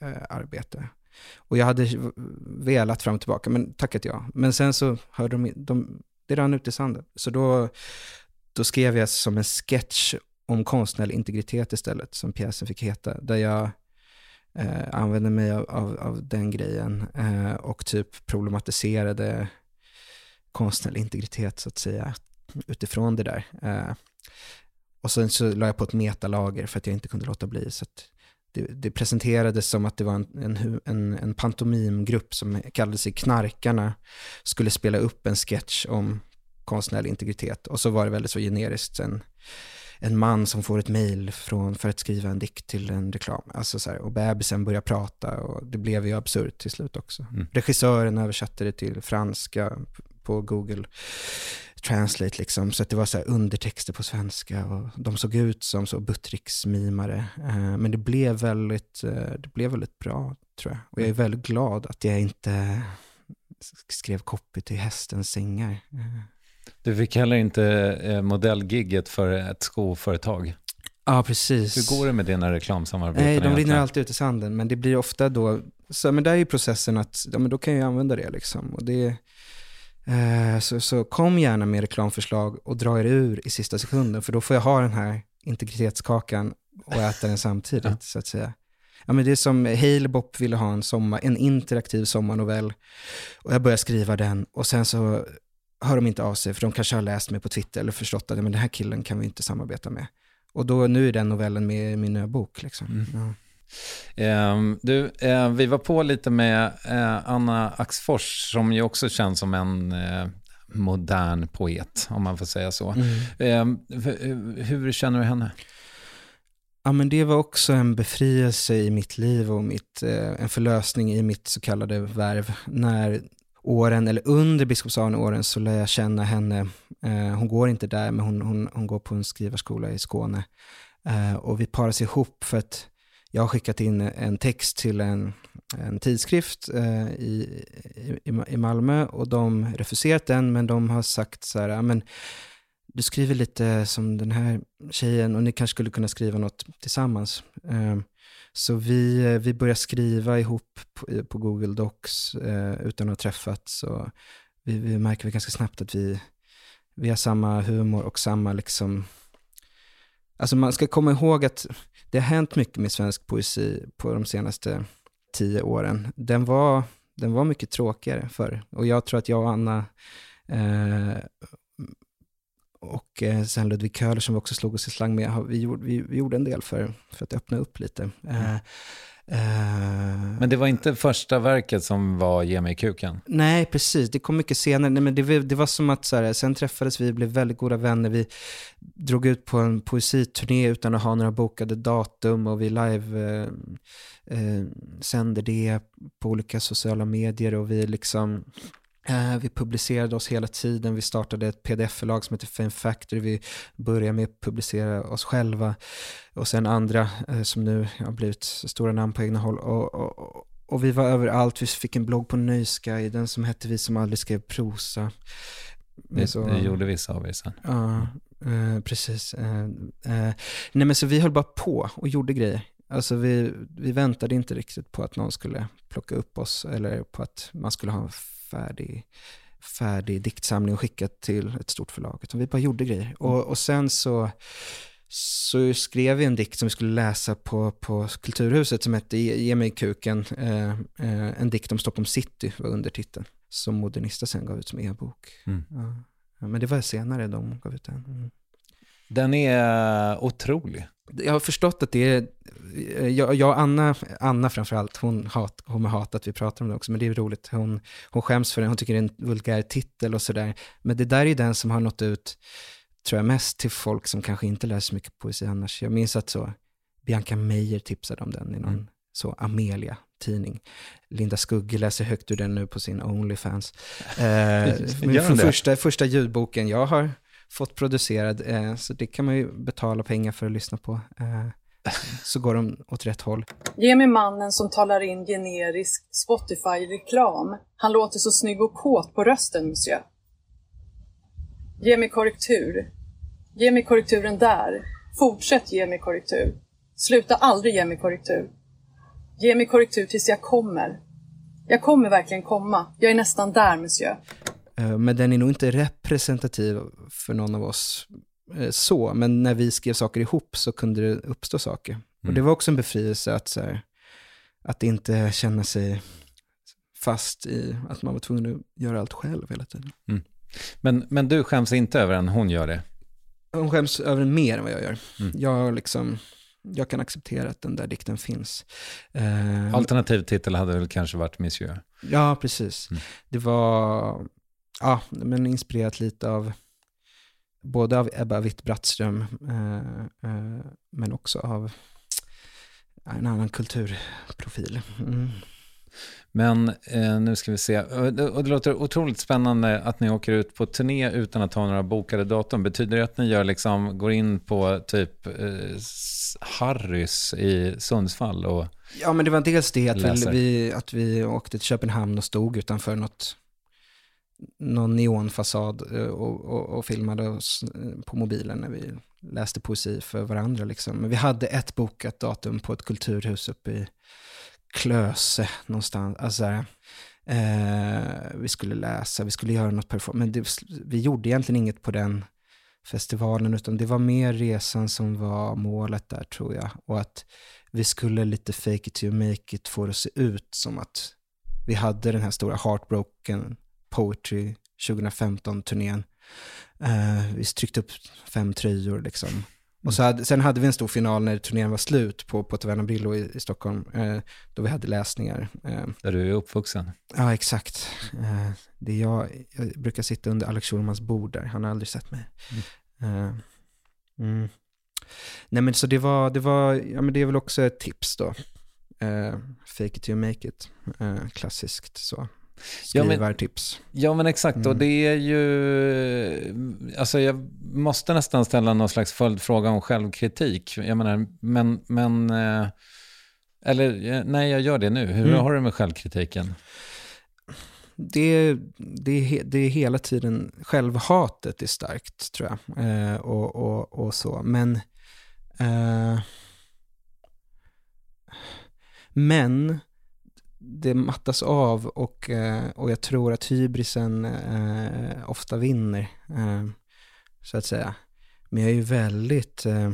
eh, arbete. Och jag hade velat fram och tillbaka, men tackat ja. Men sen så hörde de, de det rann ut i sanden. Så då, då skrev jag som en sketch om konstnärlig integritet istället, som pjäsen fick heta, där jag eh, använde mig av, av, av den grejen eh, och typ problematiserade konstnärlig integritet så att säga utifrån det där. Eh, och sen så la jag på ett metalager för att jag inte kunde låta bli. Så det, det, presenterades som att det var en, en, en, en pantomimgrupp som kallade sig Knarkarna, skulle spela upp en sketch om konstnärlig integritet. Och så var det väldigt så generiskt en en man som får ett mejl för att skriva en dikt till en reklam. Alltså så här, och bebisen börjar prata och det blev ju absurt till slut också. Mm. Regissören översatte det till franska på Google translate liksom, så att det var så undertexter på svenska och de såg ut som så Buttricks-mimare. Eh, men det blev, väldigt, eh, det blev väldigt bra, tror jag. Och jag är väldigt glad att jag inte skrev copy till hästens sängar. Eh. Du fick heller inte modellgigget för ett skoföretag. Ja, precis. Hur går det med dina reklamsamarbeten? Nej, de rinner egentligen? alltid ut i sanden, men det blir ofta då, så, men där är ju processen att, ja men då kan jag använda det liksom. Och det, så, så kom gärna med reklamförslag och dra er ur i sista sekunden, för då får jag ha den här integritetskakan och äta den samtidigt, *laughs* Ja. så att säga. Ja, men det är som Halebop ville ha en, sommar, en interaktiv sommarnovell. Och jag började skriva den och sen så hör de inte av sig, för de kanske har läst mig på Twitter eller förstått att men den här killen kan vi inte samarbeta med. Och då, nu är den novellen med i min nya bok. Liksom. Ja. Ehm, du, eh, vi var på lite med eh, Anna Axfors som ju också känns som en eh, modern poet, om man får säga så. Ehm, v- hur känner du henne? Ja, men det var också en befrielse i mitt liv och mitt, en förlösning i mitt så kallade värv. När åren, eller under biskopsåren så lär jag känna henne. Hon går inte där, men hon, hon, hon går på en skrivarskola i Skåne. Och vi paras ihop för att jag har skickat in en text till en, en tidskrift eh, i, i, i Malmö och de refuserat den, men de har sagt så här, "Ja, men du skriver lite som den här tjejen och ni kanske skulle kunna skriva något tillsammans. Eh, Så vi, eh, vi börjar skriva ihop på, på Google Docs eh, utan att ha träffats. Och vi, vi märker vi ganska snabbt att vi, vi har samma humor och samma liksom... Alltså man ska komma ihåg att det har hänt mycket med svensk poesi på de senaste tio åren. Den var, den var mycket tråkigare förr. Och jag tror att jag och Anna eh, och eh, sen Ludvig Köhler som vi också slog oss i slang med, vi, gjorde, vi, vi gjorde en del för, för att öppna upp lite. Eh, eh, Men det var inte första verket som var Ge mig kuken? Nej, precis. Det kom mycket senare. Nej, men det, det var som att så här, sen träffades vi, blev väldigt goda vänner. Vi drog ut på en poesiturné utan att ha några bokade datum och vi live eh, eh, sände det på olika sociala medier och vi liksom eh, vi publicerade oss hela tiden. Vi startade ett pdf-förlag som heter Fame Factory. Vi började med att publicera oss själva och sen andra eh, som nu har blivit stora namn på egna håll. Och, och, och- vi var överallt. Vi fick en blogg på Nöjesguiden som hette Vi som aldrig skrev prosa. Det, Så- det gjorde vissa av er sen. Ja, eh, precis. Eh, eh, nej men så vi höll bara på och gjorde grejer. Alltså vi, vi väntade inte riktigt på att någon skulle plocka upp oss eller på att man skulle ha en färdig, färdig diktsamling och skicka till ett stort förlag. Utan vi bara gjorde grejer. Och, och sen så, så skrev vi en dikt som vi skulle läsa på, på Kulturhuset som hette Ge mig kuken. Eh, eh, en dikt om Stockholm city var undertiteln. Som Modernista sen gav ut som e-bok. Mm. Ja, men det var senare de gav ut den. Mm. Den är otrolig. Jag har förstått att det är, jag, jag och Anna, Anna framförallt, hon, hat, hon har hatat att vi pratar om det också, men det är roligt. Hon, hon skäms för den, hon tycker det är en vulgär titel och sådär. Men det där är den som har nått ut, tror jag, mest till folk som kanske inte läser så mycket poesi annars. Jag minns att så, Bianca Meijer tipsade om den i någon Mm. så Amelia-tidning. Linda Skugge läser högt ur den nu på sin Onlyfans. Eh, *laughs* från det? första, första ljudboken jag har fått producerad, eh, så det kan man ju betala pengar för att lyssna på. Eh, så går de åt rätt håll. Ge mig mannen som talar in generisk Spotify-reklam. Han låter så snygg och kåt på rösten, monsieur. Ge mig korrektur. Ge mig korrekturen där. Fortsätt ge mig korrektur. Sluta aldrig ge mig korrektur. Ge mig korrektur tills jag kommer. Jag kommer verkligen komma. Jag är nästan där, monsieur. Eh, Men den är nog inte representativ för någon av oss eh, så, men när vi skrev saker ihop så kunde det uppstå saker. Och Mm. det var också en befrielse att, så här, att inte känna sig fast i att man var tvungen att göra allt själv hela tiden. Men, men du skäms inte över den, hon gör det. Hon skäms över den mer än vad jag gör. Mm. Jag, liksom, jag kan acceptera att den där dikten finns. Eh, Alternativ titel hade väl kanske varit Monsieur. Ja, precis. Mm. Det var ja, men inspirerat lite av både av Ebba Witt-Brattström eh, eh, men också av en annan kulturprofil. Mm. Men eh, nu ska vi se. Det, det låter otroligt spännande att ni åker ut på turné utan att ha några bokade datum. Betyder det att ni gör liksom, går in på typ eh, Harrys i Sundsvall och Ja, men det var dels det att vi, att vi åkte till Köpenhamn och stod utanför något, någon neonfasad eh, och, och, och filmade oss eh, på mobilen när vi läste poesi för varandra. Liksom. Men vi hade ett bokat datum på ett kulturhus uppe i Klöse någonstans. Alltså, eh, vi skulle läsa, vi skulle göra något perform. Men det, vi gjorde egentligen inget på den festivalen, utan det var mer resan som var målet där tror jag. Och att vi skulle lite fake it till make it få det att se ut som att vi hade den här stora Heartbroken Poetry 2015-turnén. Eh, vi tryckte upp fem tröjor liksom. Och så hade, sen hade vi en stor final när turnén var slut på, på Taverna Brillo i, i Stockholm, eh, då vi hade läsningar. Eh, där du är uppvuxen? ja, exakt. Eh, det är jag, jag brukar sitta under Alex Schulmans bord där, han har aldrig sett mig. Eh, mm. Nej men så det var, det var, ja men det är väl också ett tips då. Eh, fake it till you make it, eh, klassiskt så. Ja, men- Skrivartips. Ja, men exakt. Och Mm. det är ju... Alltså jag måste nästan ställa någon slags följdfråga om självkritik. Jag menar, men... men eh, eller eh, nej, jag gör det nu. Hur Mm. har du med självkritiken? det, det, det är hela tiden, självhatet är starkt tror jag. Eh, och, och, och så. Men, eh, men det mattas av och, eh, och jag tror att hybrisen eh, ofta vinner, eh, så att säga. Men jag är ju väldigt eh,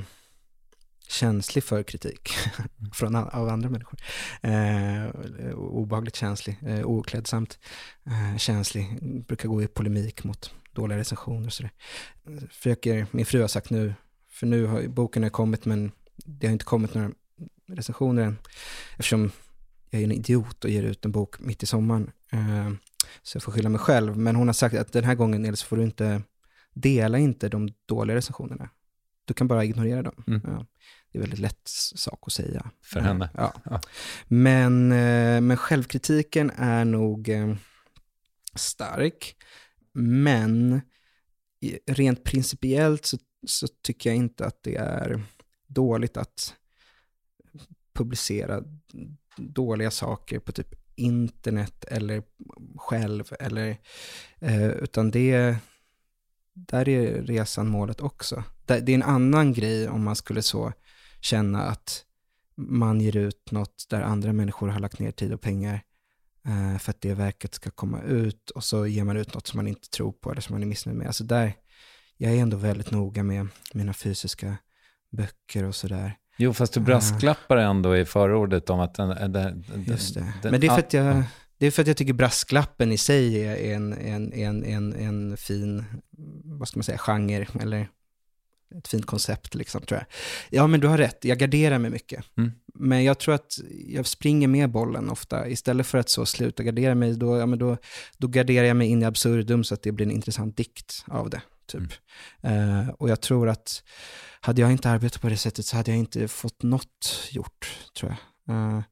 känslig för kritik *laughs* från, a- av andra människor. Eh, obehagligt känslig, eh, oklädsamt eh, känslig. Brukar gå i polemik mot dåliga recensioner och sådär. Försöker, min fru har sagt nu, för nu har boken har kommit men det har inte kommit några recensioner än. Eftersom jag är en idiot och ger ut en bok mitt i sommaren. Eh, så jag får skylla mig själv. Men hon har sagt att den här gången Nils, får du inte, dela inte de dåliga recensionerna. Du kan bara ignorera dem. Mm. Ja. Det är väldigt lätt sak att säga. För henne. Ja. Ja. Men, eh, men självkritiken är nog eh, stark. Men rent principiellt så, så tycker jag inte att det är dåligt att publicera dåliga saker på typ internet eller själv. Eller, eh, utan det, där är resan målet också. Det, det är en annan grej om man skulle så känna att man ger ut något där andra människor har lagt ner tid och pengar eh, för att det verket ska komma ut och så ger man ut något som man inte tror på eller som man är missnöjd med. Alltså där, jag är ändå väldigt noga med mina fysiska böcker och sådär. Jo, fast du brasklappar ändå i förordet om att den... den, den Just det. den- Men det är, för att jag, det är för att jag tycker brasklappen i sig är en, en, en, en, en fin, vad ska man säga, genre eller ett fint koncept liksom tror jag. Ja men du har rätt, jag garderar mig mycket. Mm. Men jag tror att jag springer med bollen ofta. Istället för att så sluta gardera mig, då, ja, men då, då garderar jag mig in i absurdum så att det blir en intressant dikt av det. Typ. Eh, och jag tror att hade jag inte arbetat på det sättet så hade jag inte fått något gjort, tror jag. Eh,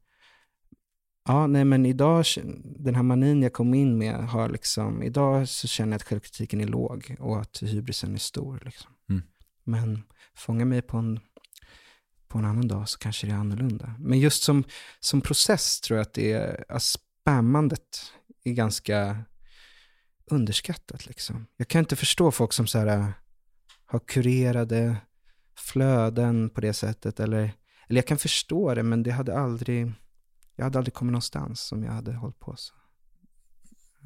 ja, nej men idag, den här manin jag kom in med har liksom, idag så känner jag att självkritiken är låg och att hybrisen är stor. Liksom. Mm. Men fånga mig på en, på en annan dag så kanske det är annorlunda. Men just som, som process tror jag att det är, att spammandet är ganska underskattat. Liksom. Jag kan inte förstå folk som så här, äh, har kurerade flöden på det sättet. Eller, eller jag kan förstå det, men det hade aldrig, jag hade aldrig kommit någonstans om jag hade hållit på så.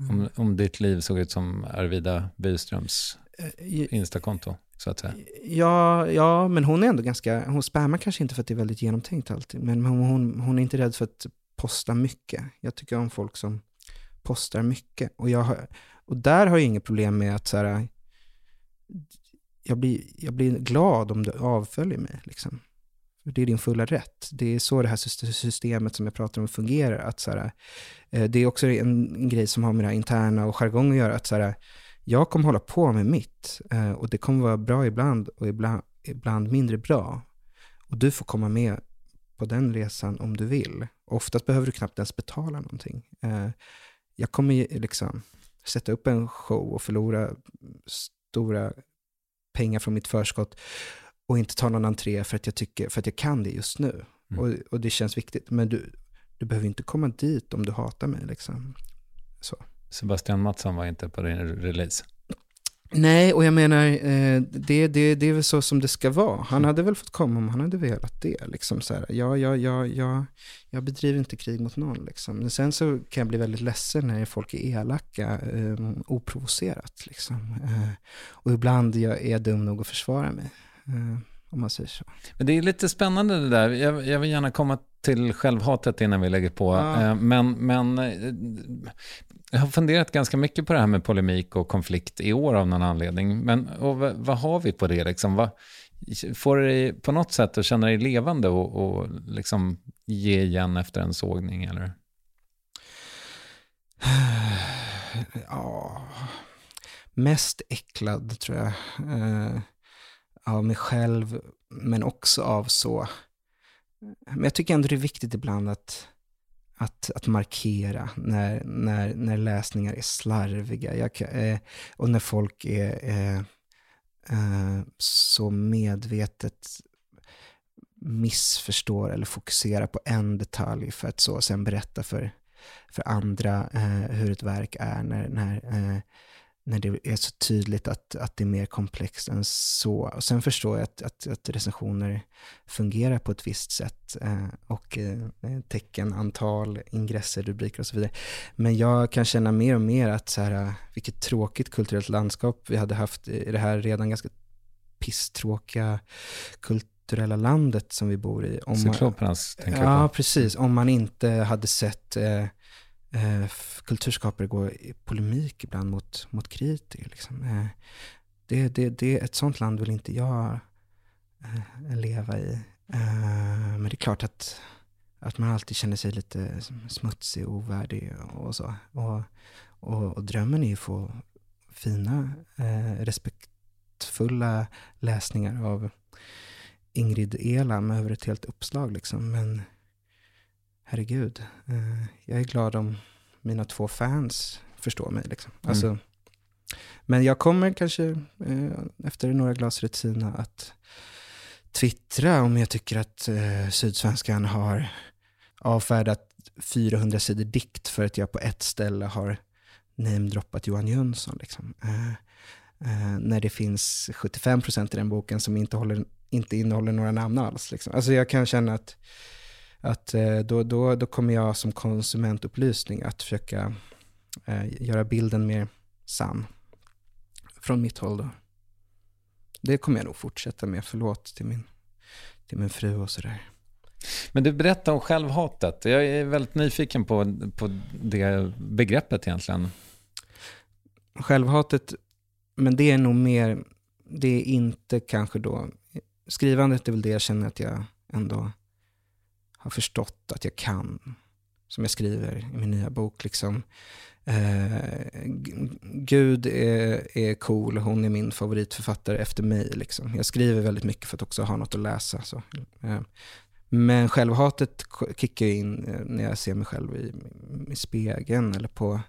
Om, om ditt liv såg ut som Arvida Byströms Eh, Instakonto, så att säga. Ja, ja, men hon är ändå ganska, hon spammar kanske inte för att det är väldigt genomtänkt alltid, men hon, hon, hon är inte rädd för att posta mycket. Jag tycker om folk som postar mycket. Och, jag har, och där har jag inget problem med att så här, jag, blir, jag blir glad om du avföljer mig. Liksom. För det är din fulla rätt. Det är så det här systemet som jag pratar om fungerar. Att så här, eh, det är också en, en grej som har med det här interna och jargong att göra. Att så här, jag kommer hålla på med mitt eh, och det kommer vara bra ibland och ibland, ibland mindre bra. Och du får komma med på den resan om du vill. Oftast behöver du knappt ens betala någonting. Eh, jag kommer ju liksom sätta upp en show och förlora stora pengar från mitt förskott och inte ta någon entré för att jag, tycker, för att jag kan det just nu. Mm. Och, och det känns viktigt. Men du, du behöver inte komma dit om du hatar mig. Liksom. Så. Sebastian Mattsson var inte på din release. Nej, och jag menar, eh, det, det, det är väl så som det ska vara. Han hade väl fått komma om han hade velat det. Liksom så här. Ja, ja, ja, ja, jag bedriver inte krig mot någon. Liksom. Men sen så kan jag bli väldigt ledsen när folk är elaka, eh, oprovocerat. Liksom. Eh, och ibland jag är dum nog att försvara mig. Eh, om man säger så. Men det är lite spännande det där. Jag, jag vill gärna komma till självhatet innan vi lägger på. Ja. Eh, Men, men eh, jag har funderat ganska mycket på det här med polemik och konflikt i år av någon anledning. Men vad, vad har vi på det liksom? Vad, får det dig på något sätt att känna dig levande och, och liksom ge igen efter en sågning eller? *sighs* Ja, mest äcklad tror jag. Av mig själv, men också av så. Men jag tycker ändå det är viktigt ibland att, att, att markera när, när, när läsningar är slarviga. Jag, kan- eh, och när folk är eh, eh, så medvetet missförstår eller fokuserar på en detalj för att så sen berätta för, för andra eh, hur ett verk är när, när, eh, när det är så tydligt att, att det är mer komplext än så. Och sen förstår jag att, att, att recensioner fungerar på ett visst sätt eh, och eh, tecken, antal, ingresser, rubriker och så vidare. Men jag kan känna mer och mer att så här, eh, vilket tråkigt kulturellt landskap vi hade haft i det här redan ganska pisstråkiga kulturella landet som vi bor i. Om man- Cyklopernas tänker Ja, jag på. precis. Om man inte hade sett eh, eh, kulturskapare går i polemik ibland mot, mot kritiker. Liksom. Eh, det, det, det, ett sånt land vill inte jag eh, leva i. Eh, men det är klart att, att man alltid känner sig lite smutsig och ovärdig och så. Och, och, och drömmen är ju att få fina, eh, respektfulla läsningar av Ingrid Elam över ett helt uppslag. Liksom. Men herregud, eh, jag är glad om mina två fans förstår mig. Liksom. Alltså, Men jag kommer kanske eh, efter några glas Retsina att twittra om jag tycker att eh, Sydsvenskan har avfärdat 400 sidor dikt för att jag på ett ställe har namedroppat Johan Jönsson. Liksom. Eh, eh, när det finns 75% i den boken som inte, håller, inte innehåller några namn alls. Liksom. Alltså jag kan känna att, att eh, då, då, då kommer jag som konsumentupplysning att försöka eh, göra bilden mer sann. Från mitt håll då. Det kommer jag nog fortsätta med. Förlåt till min, till min fru och sådär. Men du berättar om självhatet. Jag är väldigt nyfiken på, på det begreppet egentligen. Självhatet, men det är nog mer, det är inte kanske då, skrivandet är väl det jag känner att jag ändå har förstått att jag kan. Som jag skriver i min nya bok. Liksom. Eh, Gud är, är cool, hon är min favoritförfattare efter mig. Liksom. Jag skriver väldigt mycket för att också ha något att läsa. Så. Eh, men självhatet kickar in eh, när jag ser mig själv i, i spegeln eller på,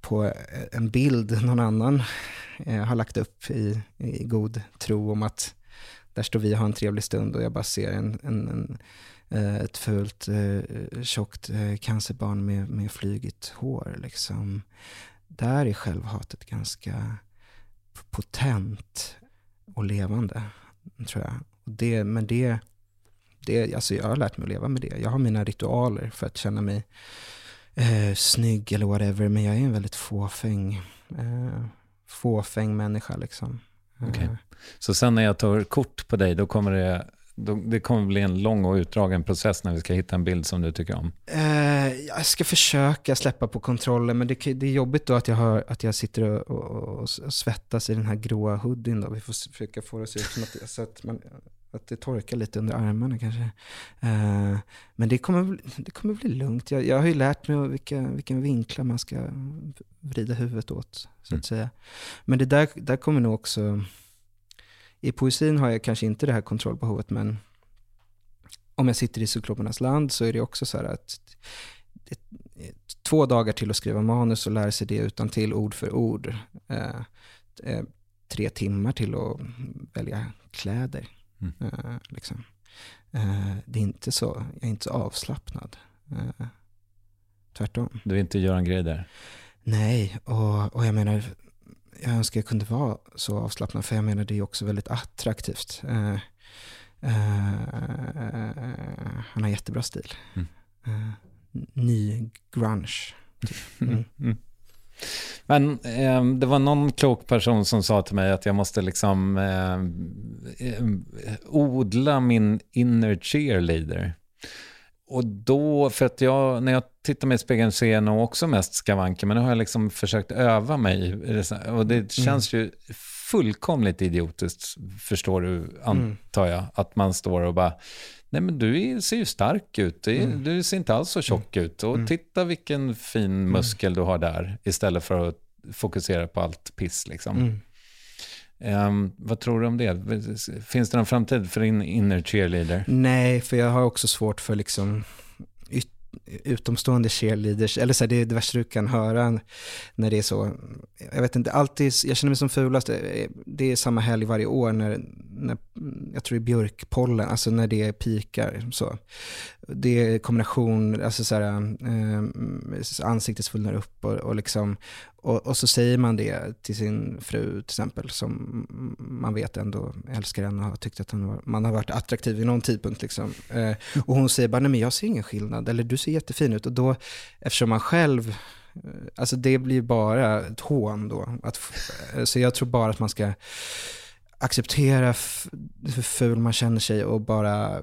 på eh, en bild någon annan eh, har lagt upp i, i god tro om att där står vi och har en trevlig stund och jag bara ser en, en, en, ett fult eh, tjockt eh, cancerbarn med, med flygigt hår. Liksom. Där är självhatet ganska potent och levande, tror jag. Det, men det, det, alltså jag har lärt mig att leva med det. Jag har mina ritualer för att känna mig eh, snygg eller whatever, men jag är en väldigt fåfäng, eh, fåfäng människa liksom. Eh, Okej. Så sen när jag tar kort på dig, då kommer det, det kommer bli en lång och utdragen process när vi ska hitta en bild som du tycker om. Eh, jag ska försöka släppa på kontrollen, men det, är jobbigt då att jag, har, att jag sitter och, och, och svettas i den här gråa hoodien. Då. Vi får försöka få det att se ut som att, så att, man, att det torkar lite under armarna kanske. Eh, men det kommer, det kommer bli lugnt. Jag, jag har ju lärt mig vilka, vilken vinklar man ska vrida huvudet åt, så att Mm. säga. Men det där, där kommer nog också... I poesin har jag kanske inte det här kontrollbehovet, men om jag sitter i Cyklopernas land så är det också så här att det, två dagar till att skriva manus och lära sig det utan till ord för ord. Eh, eh, tre timmar till att välja kläder. Mm. Eh, liksom. Eh, det är inte så, jag är inte så avslappnad. Eh, tvärtom. Du är inte Göran Greider? Nej, och, och jag menar, jag önskar jag kunde vara så avslappnad, för jag menar det är också väldigt attraktivt. Uh, uh, han har jättebra stil. Mm. Uh, ny grunge. Typ. *laughs* Mm. Mm. Men eh, det var någon klok person som sa till mig att jag måste liksom eh, odla min inner cheerleader. Och då, för att jag, när jag tittar mig i spegeln så är jag nog också mest skavanker, men nu har jag liksom försökt öva mig. Och det mm. känns mm. ju fullkomligt idiotiskt, förstår du, antar jag, att man står och bara, nej men du ser ju stark ut, mm. du ser inte alls så tjock mm. ut, och mm. titta vilken fin mm. muskel du har där, istället för att fokusera på allt piss liksom. Um, vad tror du om det? Finns det någon framtid för din inner cheerleader? Nej, för jag har också svårt för liksom utomstående cheerleaders, eller så här, det är det värsta du kan höra när det är så. Jag vet inte, alltid, jag känner mig som fulast, eh, eh, det är samma helg varje år när, när jag tror det är björkpollen, alltså när det pikar. Så. Det är kombination, alltså så här, eh, ansiktet svullnar upp och, och liksom, och, och, så säger man det till sin fru till exempel, som man vet ändå älskar henne och har tyckt att var, man har varit attraktiv vid någon tidpunkt. Liksom. Eh, och hon säger bara, nej men jag ser ingen skillnad, eller du ser jättefin ut. Och då, eftersom man själv, eh, alltså det blir bara ett hån då. Att, eh, så jag tror bara att man ska acceptera hur ful man känner sig och bara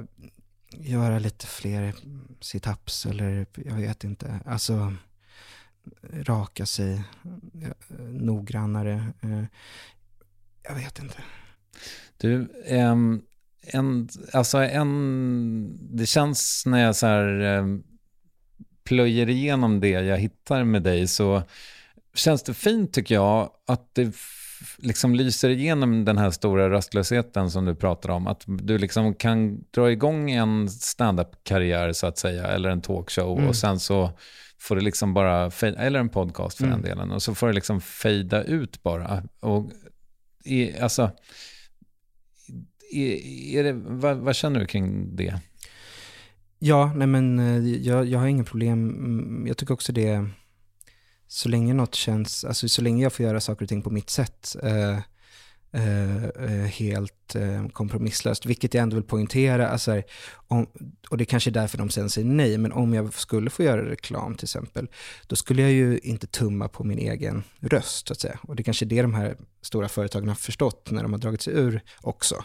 göra lite fler situps eller jag vet inte. Alltså, raka sig eh, noggrannare. Eh, jag vet inte. Du, um, en, alltså en, det känns när jag så här um, plöjer igenom det jag hittar med dig så känns det fint tycker jag att det liksom lyser igenom den här stora rastlösheten som du pratar om. Att du liksom kan dra igång en standup-karriär så att säga, eller en talkshow mm. och sen så får det liksom bara, eller en podcast för mm. den delen, och så får det liksom fejda ut bara. Och i, alltså, är, är det, vad, vad, känner du kring det? Ja, nej men eh, jag, jag har inga problem. Mm, jag tycker också det, så länge något känns, alltså så länge jag får göra saker och ting på mitt sätt, eh, Eh, eh helt eh, kompromisslöst, vilket jag ändå vill poängtera. Alltså, om, och det är kanske är därför de sen säger nej, men om jag skulle få göra reklam till exempel, då skulle jag ju inte tumma på min egen röst, så att säga. Och det är kanske är det de här stora företagen har förstått när de har dragit sig ur också.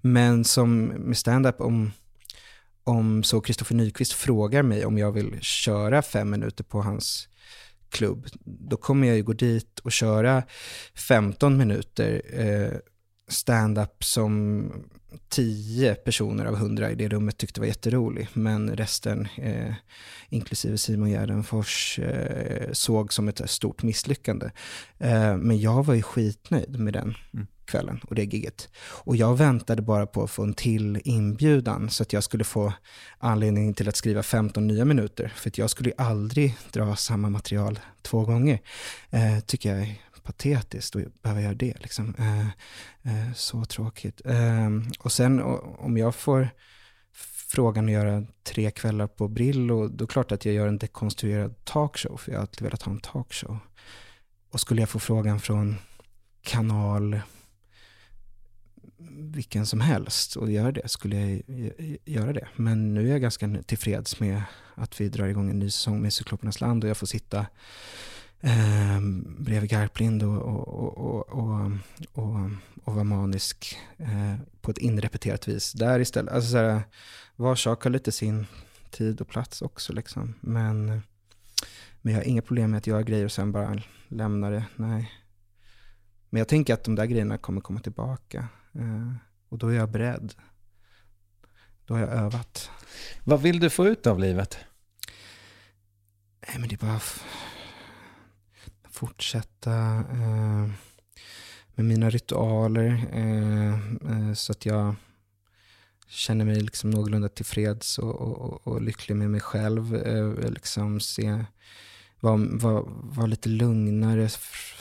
Men som med stand-up, om, om så Kristoffer Nyqvist frågar mig om jag vill köra fem minuter på hans klubb, då kommer jag ju gå dit och köra 15 minuter eh, stand-up som 10 personer av 100 i det rummet tyckte var jätterolig. Men resten, eh, inklusive Simon Gärdenfors, eh, såg som ett stort misslyckande. Eh, men jag var ju skitnöjd med den. Mm kvällen och det giget. Och jag väntade bara på att få en till inbjudan så att jag skulle få anledning till att skriva 15 nya minuter. För att jag skulle aldrig dra samma material två gånger. Eh, tycker jag är patetiskt att behöva göra det. Liksom. Eh, eh, så tråkigt. Eh, och sen om jag får frågan att göra tre kvällar på Brillo, då är det klart att jag gör en dekonstruerad talkshow, för jag har alltid velat ha en talkshow. Och skulle jag få frågan från kanal vilken som helst och göra det, skulle jag göra det. Men nu är jag ganska tillfreds med att vi drar igång en ny säsong med Cyklopernas land och jag får sitta eh, bredvid Garplind och, och, och, och, och, och vara manisk eh, på ett inrepeterat vis där istället. Alltså såhär, var sak har lite sin tid och plats också liksom. Men, men jag har inga problem med att göra grejer och sen bara lämna det, nej. Men jag tänker att de där grejerna kommer komma tillbaka. Eh, och då är jag beredd. Då har jag övat. Vad vill du få ut av livet? Nej, men det är bara fortsätta eh, med mina ritualer eh, så att jag känner mig liksom någorlunda tillfreds och, och, och, lycklig med mig själv. Liksom se, vara var, var lite lugnare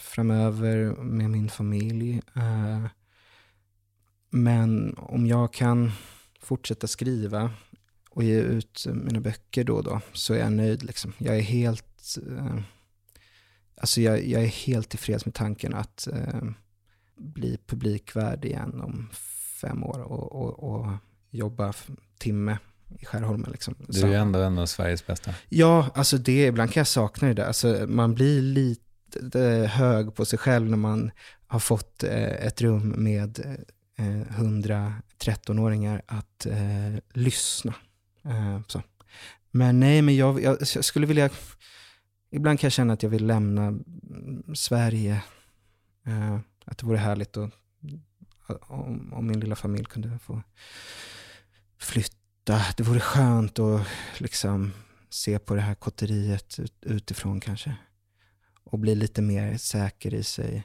framöver med min familj. Eh, men om jag kan fortsätta skriva och ge ut mina böcker då och då så är jag nöjd. Liksom. Jag är helt eh, alltså jag, jag är helt tillfreds med tanken att eh, bli publikvärd igen om fem år och, och, och jobba timme i Skärholmen. Liksom. Du är ju ändå en av Sveriges bästa. Ja, alltså det, ibland kan jag sakna det där. Alltså, man blir lite hög på sig själv när man har fått eh, ett rum med eh, Eh, 113-åringar att eh, lyssna. Eh, så. Men nej, men jag, jag, jag, skulle vilja... Ibland kan jag känna att jag vill lämna mm, Sverige. Eh, att det vore härligt att, om, om min lilla familj kunde få flytta. Det vore skönt att liksom se på det här kotteriet utifrån kanske. Och bli lite mer säker i sig,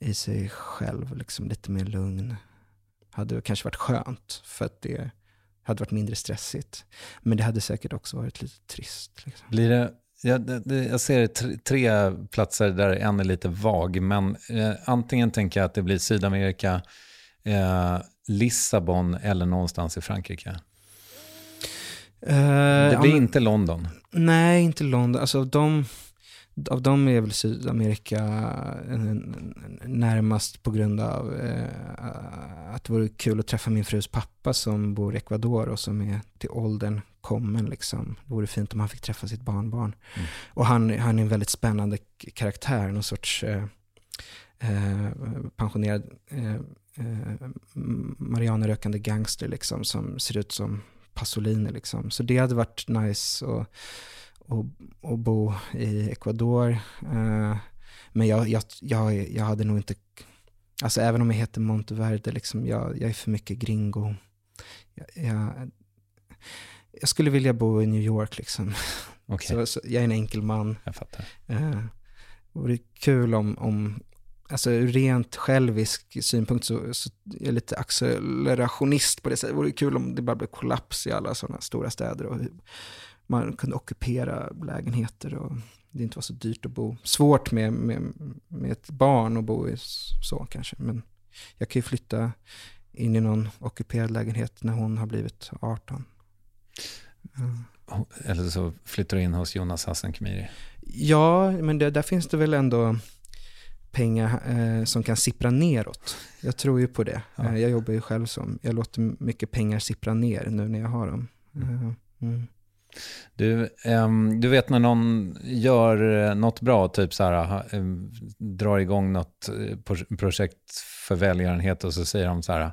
i sig själv, liksom lite mer lugn. Hade kanske varit skönt för att det hade varit mindre stressigt. Men det hade säkert också varit lite trist. Liksom. Blir det, jag, det, jag ser tre platser där en är lite vag, men eh, antingen tänker jag att det blir Sydamerika, eh, Lissabon eller någonstans i Frankrike. Uh, det blir ja, inte London. Nej, inte London. Alltså de, av dem är väl Sydamerika närmast på grund av eh, att det vore kul att träffa min frus pappa som bor i Ecuador och som är till åldern kommen. Liksom. Det vore fint om han fick träffa sitt barnbarn. Mm. Och han, han är en väldigt spännande karaktär, någon sorts eh, eh, pensionerad eh, eh, marijuanarökande gangster liksom, som ser ut som Pasolini. Liksom. Så det hade varit nice. Och, och, och bo i Ecuador. Uh, men jag, jag, jag, jag hade nog inte, alltså även om jag heter Monteverde, liksom, jag, jag är för mycket gringo. Jag, jag, jag skulle vilja bo i New York liksom. *laughs* Okay. Så, så, jag är en enkel man. Jag fattar. Uh, det vore kul om, om alltså ur rent självisk synpunkt så, så är jag lite accelerationist på det sättet. Det vore kul om det bara blev kollaps i alla sådana stora städer. Och man kunde ockupera lägenheter och det inte var så dyrt att bo. Svårt med, med, med ett barn att bo i så kanske, men jag kan ju flytta in i någon ockuperad lägenhet när hon har blivit 18. Mm. Eller så flyttar du in hos Jonas Hassan Khemiri. Ja, men det, där finns det väl ändå pengar eh, som kan sippra neråt. Jag tror ju på det. Ja. Eh, jag jobbar ju själv som, jag låter mycket pengar sippra ner nu när jag har dem. Mm. Eh, mm. Du, um, du vet när någon gör eh, något bra, typ så här, um, drar igång något eh, projekt för välgörenhet och så säger de så här,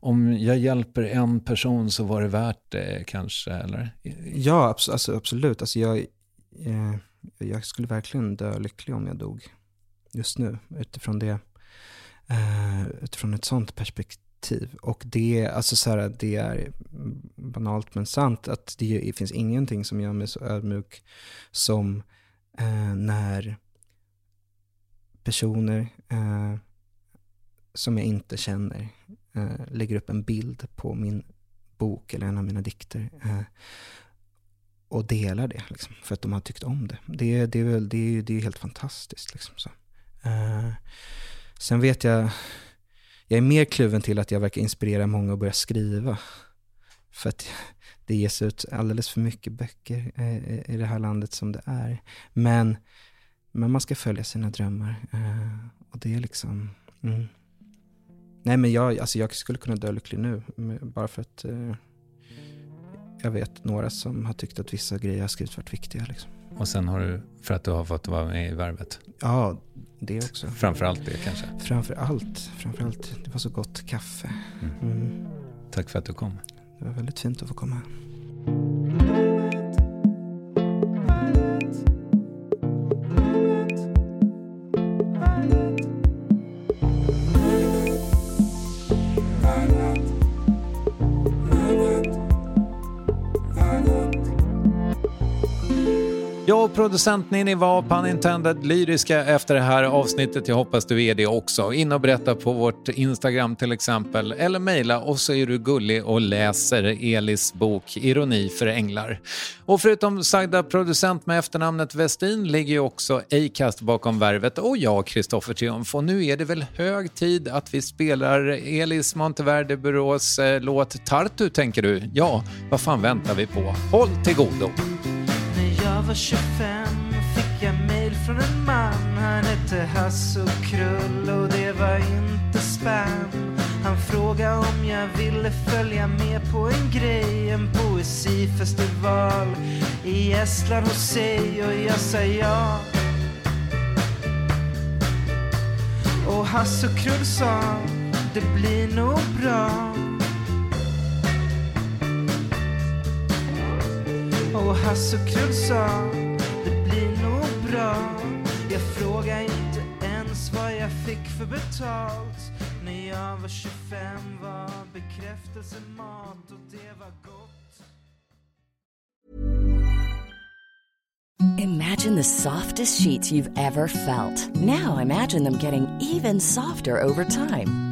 om jag hjälper en person så var det värt det kanske, eller? Ja, alltså, absolut. Alltså jag, eh, jag skulle verkligen dö lycklig om jag dog just nu utifrån det. Eh, utifrån ett sånt perspektiv perspektiv. Och det, alltså så här, det är banalt men sant att det finns ingenting som gör mig så ödmjuk som eh, när personer eh, som jag inte känner eh, lägger upp en bild på min bok eller en av mina dikter eh, och delar det liksom, för att de har tyckt om det. Det, det, är, väl, det, är, det är helt fantastiskt. Liksom, så. Eh, sen vet jag jag är mer kluven till att jag verkar inspirera många att börja skriva. För att det ges ut alldeles för mycket böcker eh, i det här landet som det är. Men, men man ska följa sina drömmar. Eh, och det är liksom... Mm. Nej men jag, alltså jag skulle kunna dö lycklig nu. Bara för att eh, jag vet några som har tyckt att vissa grejer jag skrivit varit viktiga. Liksom. Och sen har du, för att du har fått vara med i Värvet? Ja, det också. Framför allt det kanske? Framför allt, framför allt. Det var så gott kaffe. Mm. Mm. Tack för att du kom. Det var väldigt fint att få komma. Producent Ninni var, pun intended, lyriska efter det här avsnittet. Jag hoppas du är det också. In och berätta på vårt Instagram till exempel, eller mejla och så är du gullig och läser Elis bok Ironi för änglar. Och förutom sagda producent med efternamnet Westin ligger ju också Acast bakom värvet och jag, Kristoffer Triumf. Och nu är det väl hög tid att vi spelar Elis Monteverde Burås eh, låt Tartu, tänker du? Ja, vad fan väntar vi på? Håll till godo! Jag var 25 fick jag mail från en man. Han hette Hasse och Krull och det var inte spam. Han frågade om jag ville följa med på en grej En poesifestival i Estland hos sig. Och jag sa ja. Och Hasse och Krull sa det blir nog bra. Sa det blir nog bra Jag frågade inte ens vad jag fick för betalt När jag var 25 var bekräftelse mat och det var gott Imagine the softest sheets you've ever felt. Now imagine them getting even softer over time.